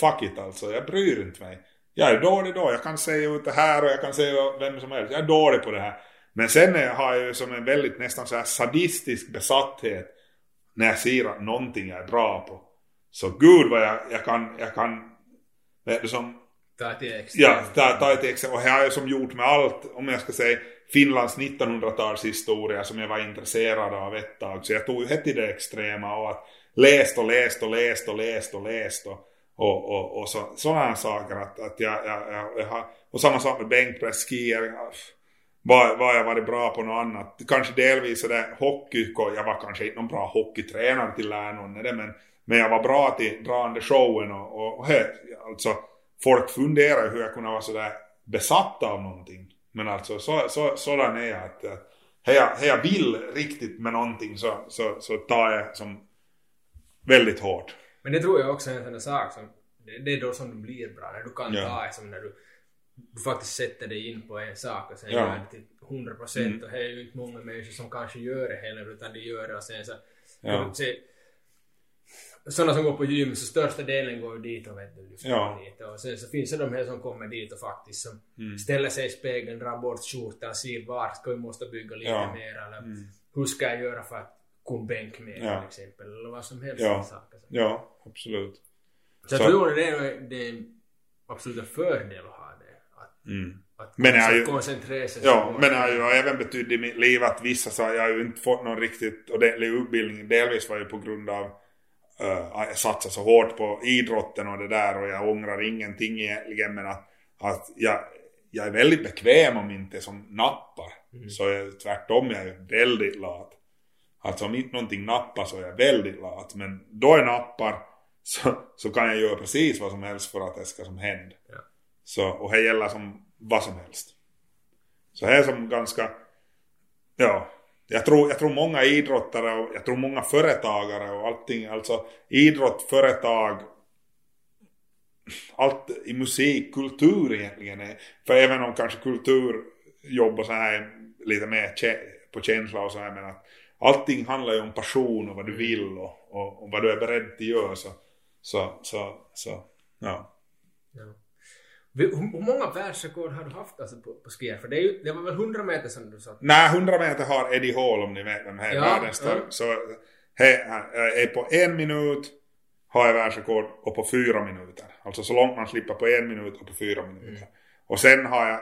Fuck it alltså, jag bryr inte mig. Jag är dålig då, jag kan säga ut det här och jag kan säga vem som helst. Jag är dålig på det här. Men sen har jag ju som en väldigt nästan så här sadistisk besatthet när jag ser att någonting jag är bra på. Så gud vad jag, jag kan, jag kan, vet du Ta till. Ja. Och här har jag som gjort med allt, om jag ska säga Finlands 1900-talshistoria som jag var intresserad av ett tag. Så jag tog ju helt i det extrema och att läst och läst och läst och läst och läst och, och, och, och så, sådana saker. Att, att jag, jag, jag, jag har, och samma sak med bänkpress, skier. Vad, vad jag varit bra på något annat. Kanske delvis är det hockey. Jag var kanske inte någon bra hockeytränare till läraren det men, men jag var bra till drande showen och, och, och alltså folk funderar hur jag kunde vara sådär besatt av någonting. Men alltså så, så, sådan är jag att, att här jag, här jag vill riktigt med någonting så, så, så tar jag som väldigt hårt. Men det tror jag också är en sån där sak som, det, det är då som du blir bra, när du kan Ja. ta som när du, du faktiskt sätter dig in på en sak och sen Ja. gör det till 100 procent och det är ju inte många människor som kanske gör det heller utan de gör det och sen så Ja. så, sådana som går på gym så största delen går ju dit och vet du lyfter Ja. dit och sen så finns det de här som kommer dit och faktiskt som Mm. ställer sig i spegeln, drar bort skjortan, ser var ska vi måste bygga lite Ja. mer eller hur ska jag göra för att kunna bänka mer Ja. till exempel eller vad som helst Ja. saker. Ja, absolut. Så jag Så- tror det är, det är absolut en fördel att ha det. Att, Mm. att Men jag ju- koncentrera sig Ja, men det har ju även betytt i mitt liv att vissa så har jag ju inte fått någon riktigt ordentlig utbildning. Delvis var det på grund av uh, att jag satsade så hårt på idrotten och det där och jag ångrar ingenting egentligen men att, att jag, jag är väldigt bekväm om inte som nappar. Så jag, tvärtom, jag är väldigt lat. Alltså om inte någonting nappar så är jag väldigt lat. Men då jag nappar så, så kan jag göra precis vad som helst för att det ska som hända. Ja. Så, och det gäller som vad som helst. Så här är som ganska, ja, jag tror, jag tror många idrottare och jag tror många företagare och allting, alltså idrott, företag, allt i musik, kultur egentligen är, för även om kanske kultur jobbar så här är lite mer på känsla och så här men att allting handlar ju om passion och vad du vill och, och, och vad du är beredd till att göra så, så, så, så ja. ja. Hur, många världsrekord har du haft alltså på, på skier? För det, är ju, det var väl 100 meter som du sa? Nej, 100 meter har Eddie Hall om ni vet vem här är Ja, världens ja. Så he, är på en minut har jag världsrekord och på fyra minuter. Alltså så långt man slipper på en minut och på fyra minuter. Mm. Och sen har jag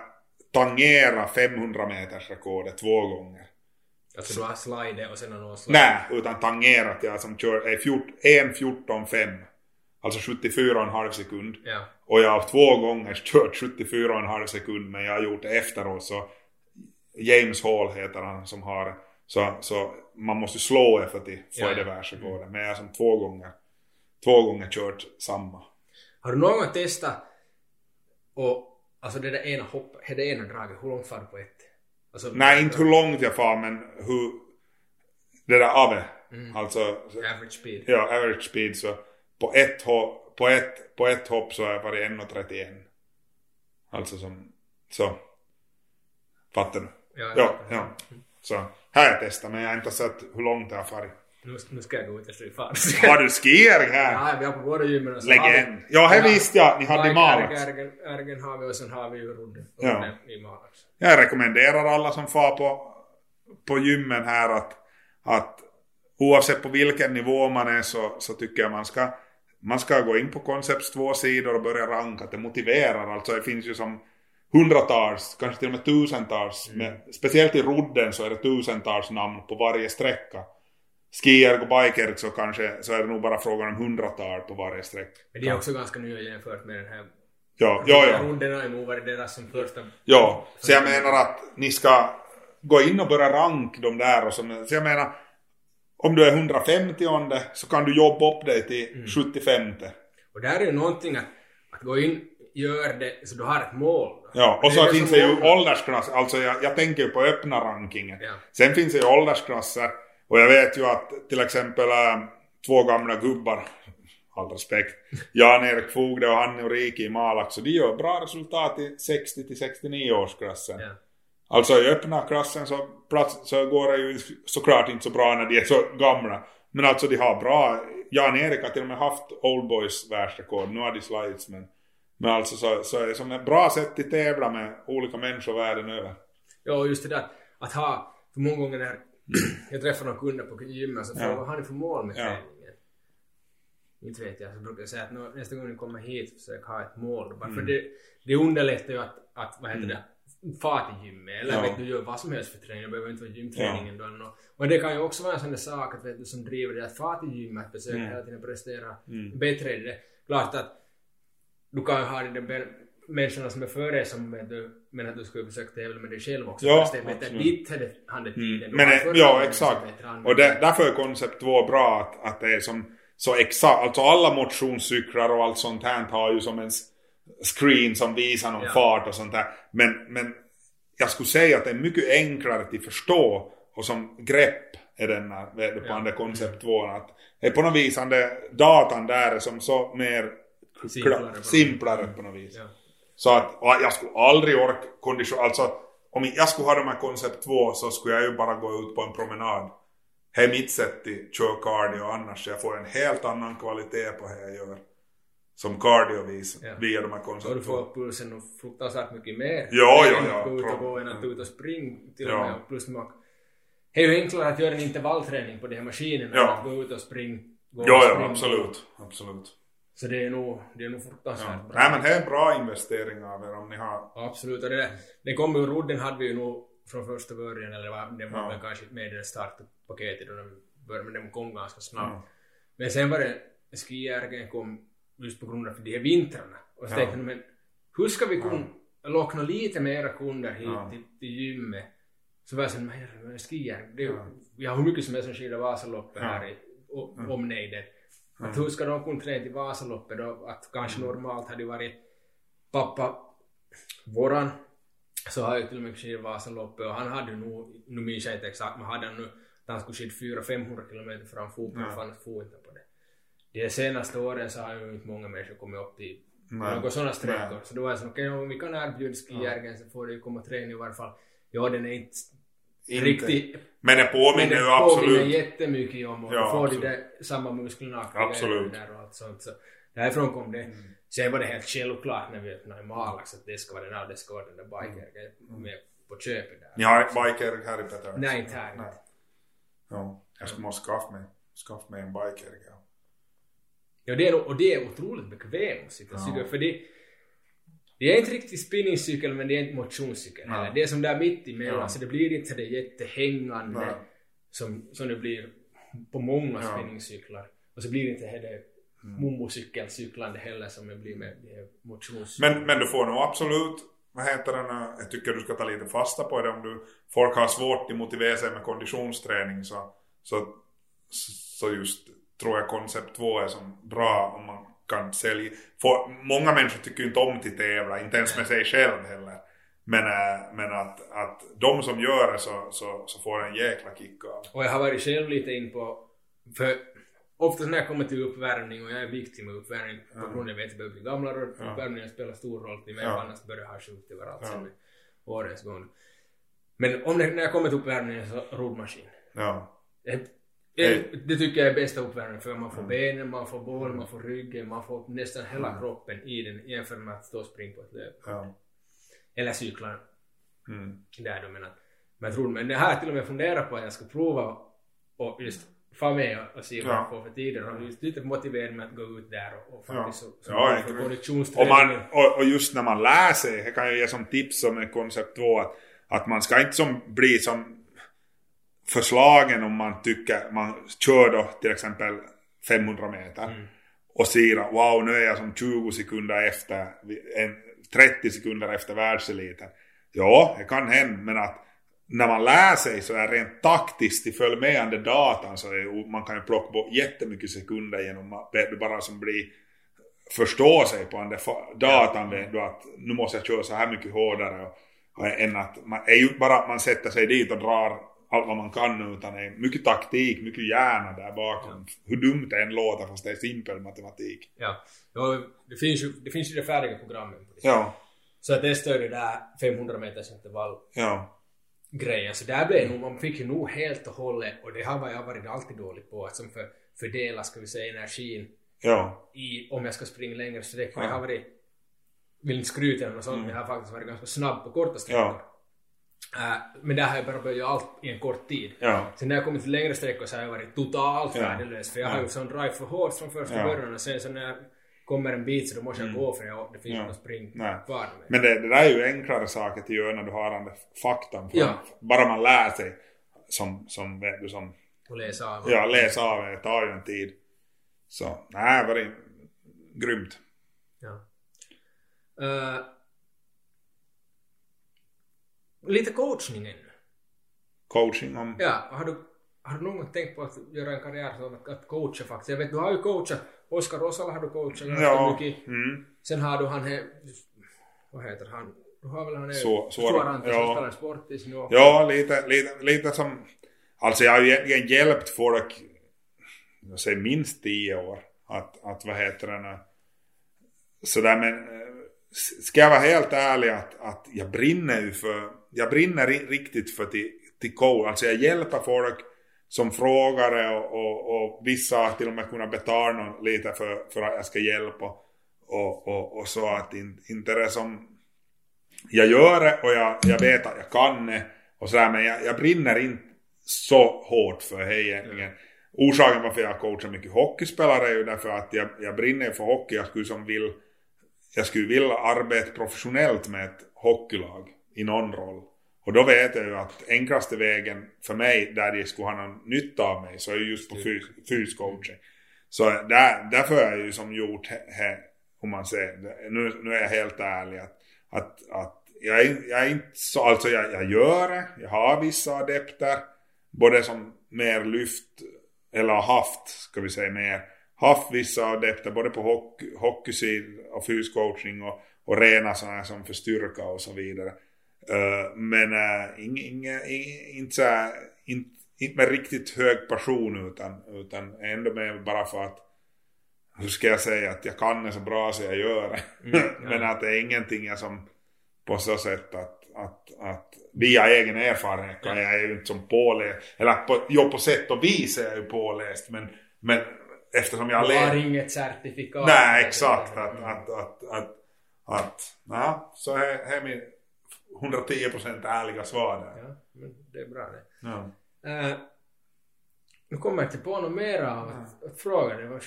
tangerat 500 meters rekordet två gånger. Alltså du har slide och sen har någon slide? Nej, utan tangerat jag som kör är fjort, 1.14.5. Alltså 74,5 sekund. Ja. Och jag har två gånger kört 74,5 sekund men jag har gjort det efteråt så James Hall heter han som har så, så man måste slå efter till få Ja, det världsrekordet. Men jag har som två gånger två gånger kört samma. Har du någon gång testat och alltså det där ena hoppet, det ena draget, hur långt far du på ett? Alltså, Nej inte hur långt jag far men hur det där ave. Mm. Alltså Average speed. ja average speed så på ett, hopp, på ett, på ett hopp så har jag varit 1.31. Alltså som så. Fattar du? Ja, Ja, ja. Så här jag testat men jag har inte sett hur långt det har farit. Nu, nu ska jag gå ut och stryka fart. Har du skiering här? Ja, vi har på båda gymmen Legend. Ja, här visste jag ni hade Like Malax. Ärgen, Ärgen har vi och sen har vi ju Rudden Ja. I Malax. Jag rekommenderar alla som far på, på gymmen här att, att oavsett på vilken nivå man är så, så tycker jag man ska, man ska gå in på Concepts två sidor och börja ranka. Det motiverar alltså. Det finns ju som hundratals, kanske till och med tusentals. Mm. Med, speciellt i rodden så är det tusentals namn på varje sträcka. Skierg och bikerg så kanske så är det nog bara frågan om hundratal på varje sträcka. Men det är också ganska nya jämfört med den här Ja, ja, ja. rundan har nog varit deras som första. Ja, så jag menar att ni ska gå in och börja rank de där och så, så jag menar om du är 150 så kan du jobba upp dig till 75 Och där är ju någonting att, att gå in, gör det så du har ett mål. Ja, och Det så det finns det ju många- åldersklass, alltså jag, jag tänker ju på öppna rankingen. Ja. Sen finns det ju åldersklasser och jag vet ju att till exempel äh, två gamla gubbar, all respekt, Jan-Erik Fogde och Hanni Riki i Malax, så de gör bra resultat i 60 till 69 årsklassen. Ja. Alltså i öppna klassen så, plats, så går det ju såklart inte så bra när de är så gamla. Men alltså de har bra, Jan-Erik har till och med haft Old Boys världsrekord, nu har de slagits men men alltså så, så är det som ett bra sätt att tävla med olika människor världen över. Ja, just det där att ha, för många gånger när jag träffar någon kunder på gymmet så frågar Ja. vad har ni för mål med Ja. träningen? Inte vet jag, så brukar jag säga att nästa gång ni kommer hit försök ha ett mål. Bara För Mm. det, det underlättar ju att, att vad heter det, fara till gymmet. Eller Ja. vet du, gör vad som helst för träning. Det behöver inte vara gymträningen då. eller nå. Och det kan ju också vara en sån där sak att, vet du, som driver dig att fara till gymmet, att försöka Mm. hela tiden prestera Mm. bättre i det. Klart att du kan ju ha de människorna som är före som vet du, men att du skulle försöka tävla med dig själv också. Ja, Fast det är bättre ditt hade, hade tiden. Mm. Men ja, exakt. Och det, därför är koncept 2 bra att, att det är som så exakt, alltså alla motionscyklar och allt sånt här har ju som en s- screen som visar någon Ja. fart och sånt där. Men, men jag skulle säga att det är mycket enklare att förstå och som grepp är den här, vet du, på Ja. där koncept 2 att det är på något vis där datan där är som så mer Simplare på simplare, på något vis. Ja. Så att jag skulle aldrig orka kondition, alltså om jag skulle ha de här koncept 2 så skulle jag ju bara gå ut på en promenad. Det är mitt sätt att köra cardio annars jag får en helt annan kvalitet på det jag gör. Som cardio-vis Ja. via de här Så koncept du 2. får pulsen och fruktansvärt mycket mer. Ja, ja, ja. gå ut och gå än att Ja. ut och springa till och Ja. med. Och plus man, det är ju enklare att göra en intervallträning på de här maskinerna Ja. än att gå ut och springa. Och Ja, springa. ja, absolut. Absolut. Så det är nog, det är nog fruktansvärt Ja. bra. Nej men det är bra investering av er om ni har... Absolut. Och det, det kom ju, rodden hade vi ju nog från första början, eller var, det var Ja. väl kanske med i det startpaketet när vi började, men den kom ganska snabbt. Ja. Men sen var det, skijärgen kom just på grund av de här vintrarna. Och så Ja. tänkte jag, men hur ska vi kunna locka lite mera kunder hit Ja. till, till gymmet? Så var jag såhär, men skijärgen, det är Ja. vi har hur mycket som helst som skidar Vasaloppet Ja. här i o- Ja. omnejden. Att Ja. hur ska de kunna träna till Vasaloppet då? Att kanske normalt hade varit pappa våran så har ju till och med skidat Vasaloppet och han hade nog, nu minns jag inte exakt, men hade han nu att han skulle skida 400-500 kilometer fram fotboll Ja. för annars får inte. De senaste åren så har ju inte många människor kommit upp till några sådana sträckor. Så då var jag så okej om vi kan erbjuda skijärgen så får du ju komma träna i varje fall. Ja, den är inte, Inte. riktigt Men det men påminner det ju absolut... jättemycket om och Ja, får absolut. de där samma musklerna Absolut. där och allt sånt. Så därifrån kom det. Mm. Sen var det helt självklart när vi öppnade Malax att det ska vara den här, det ska vara den där bikern med på köpet där. Ni har ett biker här i Peter? Nej, inte här. Nej. Ja, jag ska måste skaffa mig, skaffa mig en biker. Ja. Ja, det är, och det är otroligt bekvämt att och Ja. cykla för det, det är inte riktigt spinningcykel men det är inte motionscykel heller. Det är som där mitt emellan Ja. så det blir inte det jättehängande Nej. som, som det blir på många Ja. Mm. spinningcyklar. Och så blir det inte heller mummocykelcyklande heller som det blir med motionscyklarna. Men, men du får nog absolut, vad heter det nu, jag tycker du ska ta lite fasta på det om du, folk har svårt att motivera sig med konditionsträning så, så, så just tror jag koncept 2 är som bra om man kan sälja. För många människor tycker ju inte om att tävla, inte ens med sig själv heller. Men, äh, men att, att de som gör det så, så, så får en jäkla kick av Och jag har varit själv lite in på, för oftast när jag kommer till uppvärmning och jag är viktig med uppvärmning på grund av att jag vet att jag börjar bli gamlare och uppvärmningen spelar stor roll till mig Ja. annars börjar jag ha sjukt överallt Ja. sen med årens gång. Men om det, när jag kommer till uppvärmningen så roddmaskin. Ja. Det, Hej. det tycker jag är bästa uppvärmningen för man får Mm. benen, man får bålen, man får ryggen, man får nästan hela Mm. kroppen i den jämfört med att stå och springa på ett löp. Ja. Eller cykla Mm. där då men att men jag tror, men det här till och med funderar på att jag ska prova och just få med och, och se vad Ja. han får för tider. Är just lite motiverad med att gå ut där och, och Ja, faktiskt så, så ja, för jag- och, man, och, och just när man lär sig, det kan jag ge som tips som en koncept 2 att, att man ska inte som bli som förslagen om man tycker, man kör då till exempel 500 meter Mm. och ser wow nu är jag som 20 sekunder efter, en, 30 sekunder efter världseliten. Ja, det kan hända men att när man lär sig så är rent taktiskt i följmedande datan så är, man kan ju plocka bort jättemycket sekunder genom att bara som blir förstå sig på den datan vet du att nu måste jag köra så här mycket hårdare och, och än att man är ju bara att man sätter sig dit och drar allt vad man kan utan det är mycket taktik, mycket hjärna där bakom. Hur dumt det än låter fast det är simpel matematik. Ja. ja det, finns ju, det finns ju det färdiga programmet. det. Ja, Så jag testade ju det där 500 meters intervall ja, grejen. Så där blev nog, man fick ju nog helt och hållet, och det har jag varit alltid dålig på, att som för, fördela, ska vi säga, energin ja, i, om jag ska springa längre sträckor. Ja. Jag har varit, vill inte skryta eller något sånt, men jag har faktiskt varit ganska snabb på korta sträckor. Ja. Äh, men där har jag bara börjat göra allt i en kort tid. ja, Sen när jag kommit till längre sträckor så har jag varit totalt Ja. värdelös, för jag har Ja. ju sån drive för hårt från första Ja. början och sen så när jag kommer en bit så då måste jag gå för jag, det finns Ja. något spring Nej. kvar med. Men det, det där är ju enklare saker att göra när du har den faktan. Ja. Bara man lär sig som, som, vet du, som Och läsa av. ja, läsa av det, tar ju en tid. Så, nej, det var det grymt. Ja. Eh, lite coachning ännu. Coaching om... Ja, har du, har du någon gång tänkt på att göra en karriär som att, att coacha faktiskt? Jag vet, du har ju coachat, Oskar Rosala har du coachat ganska Ja, mycket. mm, Sen har du han här, vad heter han? Du har väl han är Så- Suora- Suorante som ja. spelar sportis nu. ja, lite, lite, lite som... Alltså jag har ju egentligen hjälpt folk, jag säger minst tio år. Att, att vad heter det nu? Sådär men... eh, Ska jag vara helt ärlig att, att jag brinner ju för... Jag brinner ri- riktigt för till, till coach. Alltså jag hjälper folk som frågare och, och, och vissa har till och med kunnat betala någon lite för, för att jag ska hjälpa. Och, och, och så att in, inte det som... Jag gör det och jag, jag vet att jag kan det. Och sådär, men jag, jag brinner inte så hårt för det egentligen. Orsaken varför jag coachar mycket hockeyspelare är ju därför att jag, jag brinner för hockey. Jag skulle som vill jag skulle vilja arbeta professionellt med ett hockeylag i någon roll. Och då vet jag ju att enklaste vägen för mig där de skulle ha någon nytta av mig så är ju just på fys- fyscoaching. Så där, därför har jag ju som gjort, he, om man säger, nu, nu är jag helt ärlig att, att, att jag, är, jag är inte så, alltså jag, jag gör det, jag har vissa adepter, både som mer lyft, eller haft, ska vi säga mer, haft vissa adepter både på hockey, hockeysid och fyscoaching och, och rena sådana som för styrka och så vidare. Uh, men uh, inga, inga, inga, inte, så här, inte, inte med riktigt hög passion utan, utan ändå med bara för att hur ska jag säga att jag kan det så bra så jag gör det. Mm, ja. men att det är ingenting jag som på så sätt att, att, att via egen erfarenhet kan jag ju inte som påläst, eller på, jo på sätt och vis är jag ju påläst men, men eftersom jag Du har läst inget certifikat. Nej, exakt. Att, Mm. att, att, att, att ja, så här, här är min 110% ärliga svar där. Ja, men det är bra det. Ja. Eh, nu kommer jag inte på något mera av att, att fråga. Det var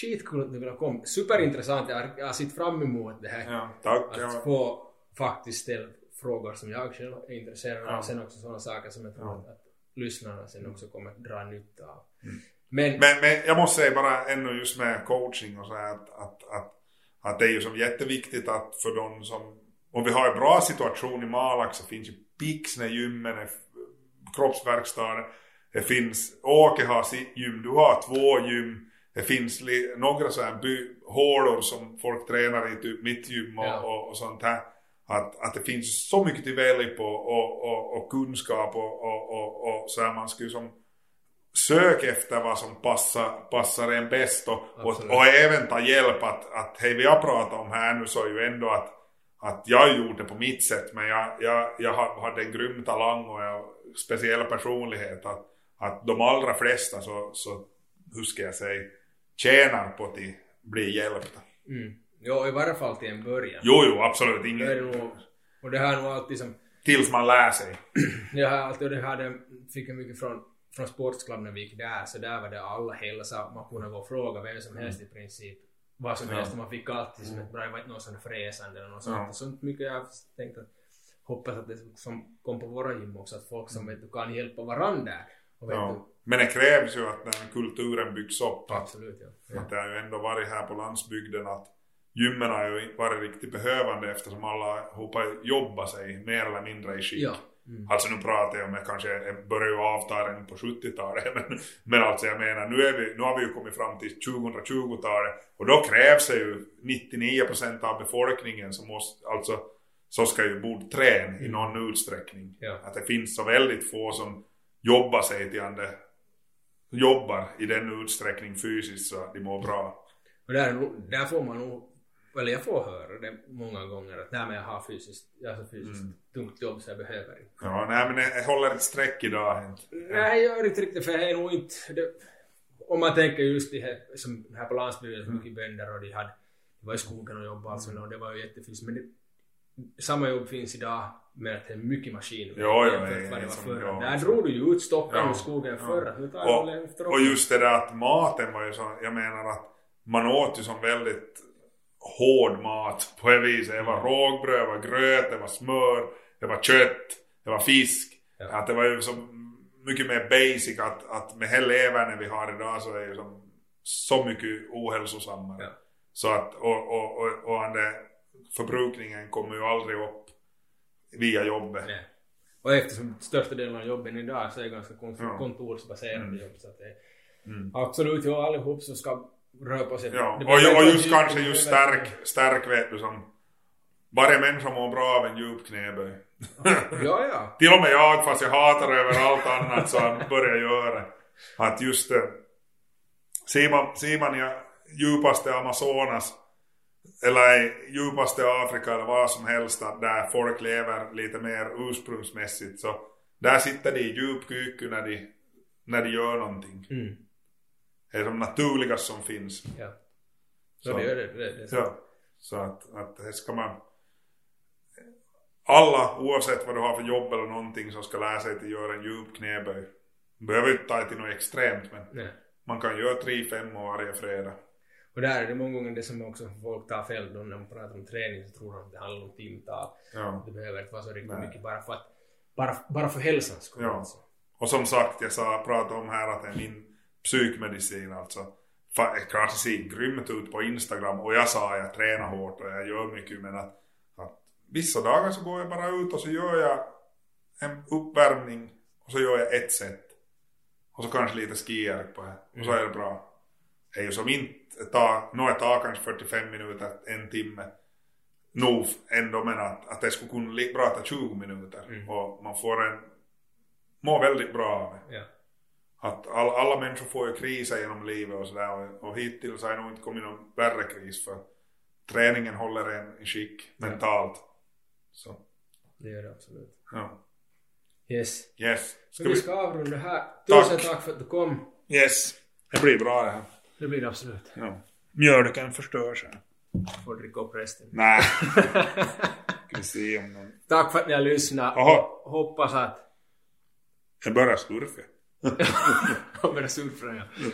skitkul att du ville komma. Superintressant. Jag har, sett fram emot det här. ja, tack. Att Ja. få faktiskt ställa frågor som jag själv är intresserad av. Ja. Sen också sådana saker som jag tror att, att lyssnarna sen också kommer dra nytta av. Mm. Men, Men, men jag måste säga bara ännu just med coaching och så här att, att, att, att det är ju som jätteviktigt att för de som om vi har en bra situation i Malax så finns ju Pixne gymmen, kroppsverkstaden, det finns Åke har sitt gym, du har två gym, det finns några så här by, hålor som folk tränar i typ mitt gym och, Ja. och, och sånt här. Att, att det finns så mycket till välja på och, och, och kunskap och, och, och, så här man skulle som sök efter vad som passar, passar en bäst och, och även ta hjälp att, att hej vi har pratat om här nu så är ju ändå att, att jag gjorde det på mitt sätt men jag, jag, jag hade en grym talang och jag, speciell personlighet att, att de allra flesta så, så hur ska jag säga tjänar på att de blir hjälpta. mm, jo, i varje fall till en början. Jo jo absolut Det ingen, nog, och det här är nog alltid som tills man lär sig. Jag har alltid, det hade, fick jag mycket från från Sportsklubben när vi gick där, så där var det alla hälsa, man kunde gå och fråga vem som helst i princip vad som helst man fick alltid som ett bra, det var inte någon sån fräsande eller något sånt. Ja. Sånt mycket jag har tänkt att hoppas att det som kom på våra gym också, att folk som vet du kan hjälpa varandra. Och Ja. Men det krävs ju att den kulturen byggs upp. absolut ja. Att det har ju ändå varit här på landsbygden att gymmen har ju varit riktigt behövande eftersom alla hoppar jobba sig mer eller mindre i skick. Ja. Mm. Alltså nu pratar jag om, jag kanske börjar ju avta redan på 70-talet men, men alltså jag menar nu, är vi, nu har vi ju kommit fram till 2020-talet och då krävs det ju 99% av befolkningen som måste, alltså så ska ju borde träna i någon utsträckning. Ja. Att det finns så väldigt få som jobbar sig till ande jobbar i den utsträckning fysiskt så att de mår bra. Och där, där får man nog, eller jag får höra det många gånger att nej men jag har fysiskt, jag har fysiskt Mm. tungt jobb så jag behöver inte. Ja, nej men jag håller ett streck idag. inte. Nej, jag gör inte riktigt för jag är nog inte... Det, om man tänker just det här, som här på landsbygden, så mycket bönder och de hade... Det var i skogen och jobbade alltså, och det var ju jättefint. Men det, samma jobb finns idag, men att det är mycket maskiner. Ja, ja, jämfört ja, med vad det var som- förr. ja, Där drog du ju ut stockarna Ja, ur skogen förr. Och, och just det där att maten var ju så, jag menar att man åt ju som väldigt hård mat på det viset. Det var rågbröd, det var gröt, det var smör, det var kött, det var fisk. Ja. Att det var ju så mycket mer basic att, att med det leverne vi har idag så är det ju som så mycket ohälsosammare. Ja. Så att, och, och, och, och den förbrukningen kommer ju aldrig upp via jobbet. Nej. Och eftersom största delen av jobben idag så är ganska kon- Ja. kontorsbaserade Mm. jobb så att det Mm. absolut, ja allihop som ska röra på sig. Ja, och, behöver och just kanske just stärk, stärk vet du som varje människa mår bra av en djup knäböj. Ja, ja. Till och med jag, fast jag hatar över allt annat, så börjar göra att just det. Ser man, ser man i djupaste Amazonas eller djupaste Afrika eller vad som helst att där folk lever lite mer ursprungsmässigt så där sitter de i djup när de, när de gör någonting. Mm. Det är de naturligaste som finns. Ja. Så Så. det det. det, det Ja. Så att, att det ska man... Alla, oavsett vad du har för jobb eller någonting, som ska lära sig att göra en djup knäböj. Du behöver inte ta till något extremt, men Nej. man kan göra tre, fem år varje fredag. Och där är det många gånger det som också folk tar fel då när man pratar om träning så tror de att det handlar om timtal. Ja. Det behöver inte vara så riktigt Nej. mycket bara för att bara, bara för hälsans skull. Ja. Alltså. Och som sagt, jag sa, pratade om här att min psykmedicin alltså. Det kanske ser grymt ut på Instagram och jag sa jag tränar hårt och jag gör mycket men att, att vissa dagar så går jag bara ut och så gör jag en uppvärmning och så gör jag ett set. Och så kanske lite skijärk på det. Och så är det bra. Det är ju som inte nå ett tag kanske 45 minuter, en timme. Nog ändå men att, att det skulle kunna bra ta 20 minuter. Mm. Och man får en, mår väldigt bra av det. Ja. Att all, alla människor får ju kriser genom livet och sådär och, och hittills har det nog inte kommit någon värre kris för träningen håller en i skick mentalt. Så, Det gör det absolut. ja. Yes. Yes. Så Ska vi vi, ska avrunda här. Tack. Tusen tack för att du kom. yes. Det blir bra det här. Det blir det absolut. Ja. Mjölken förstörs här. Får dricka upp resten. Nej. Vi se om någon... tack för att ni har lyssnat. Hoppas att... Jag börjar slurfa. Ja, med det surfra ja.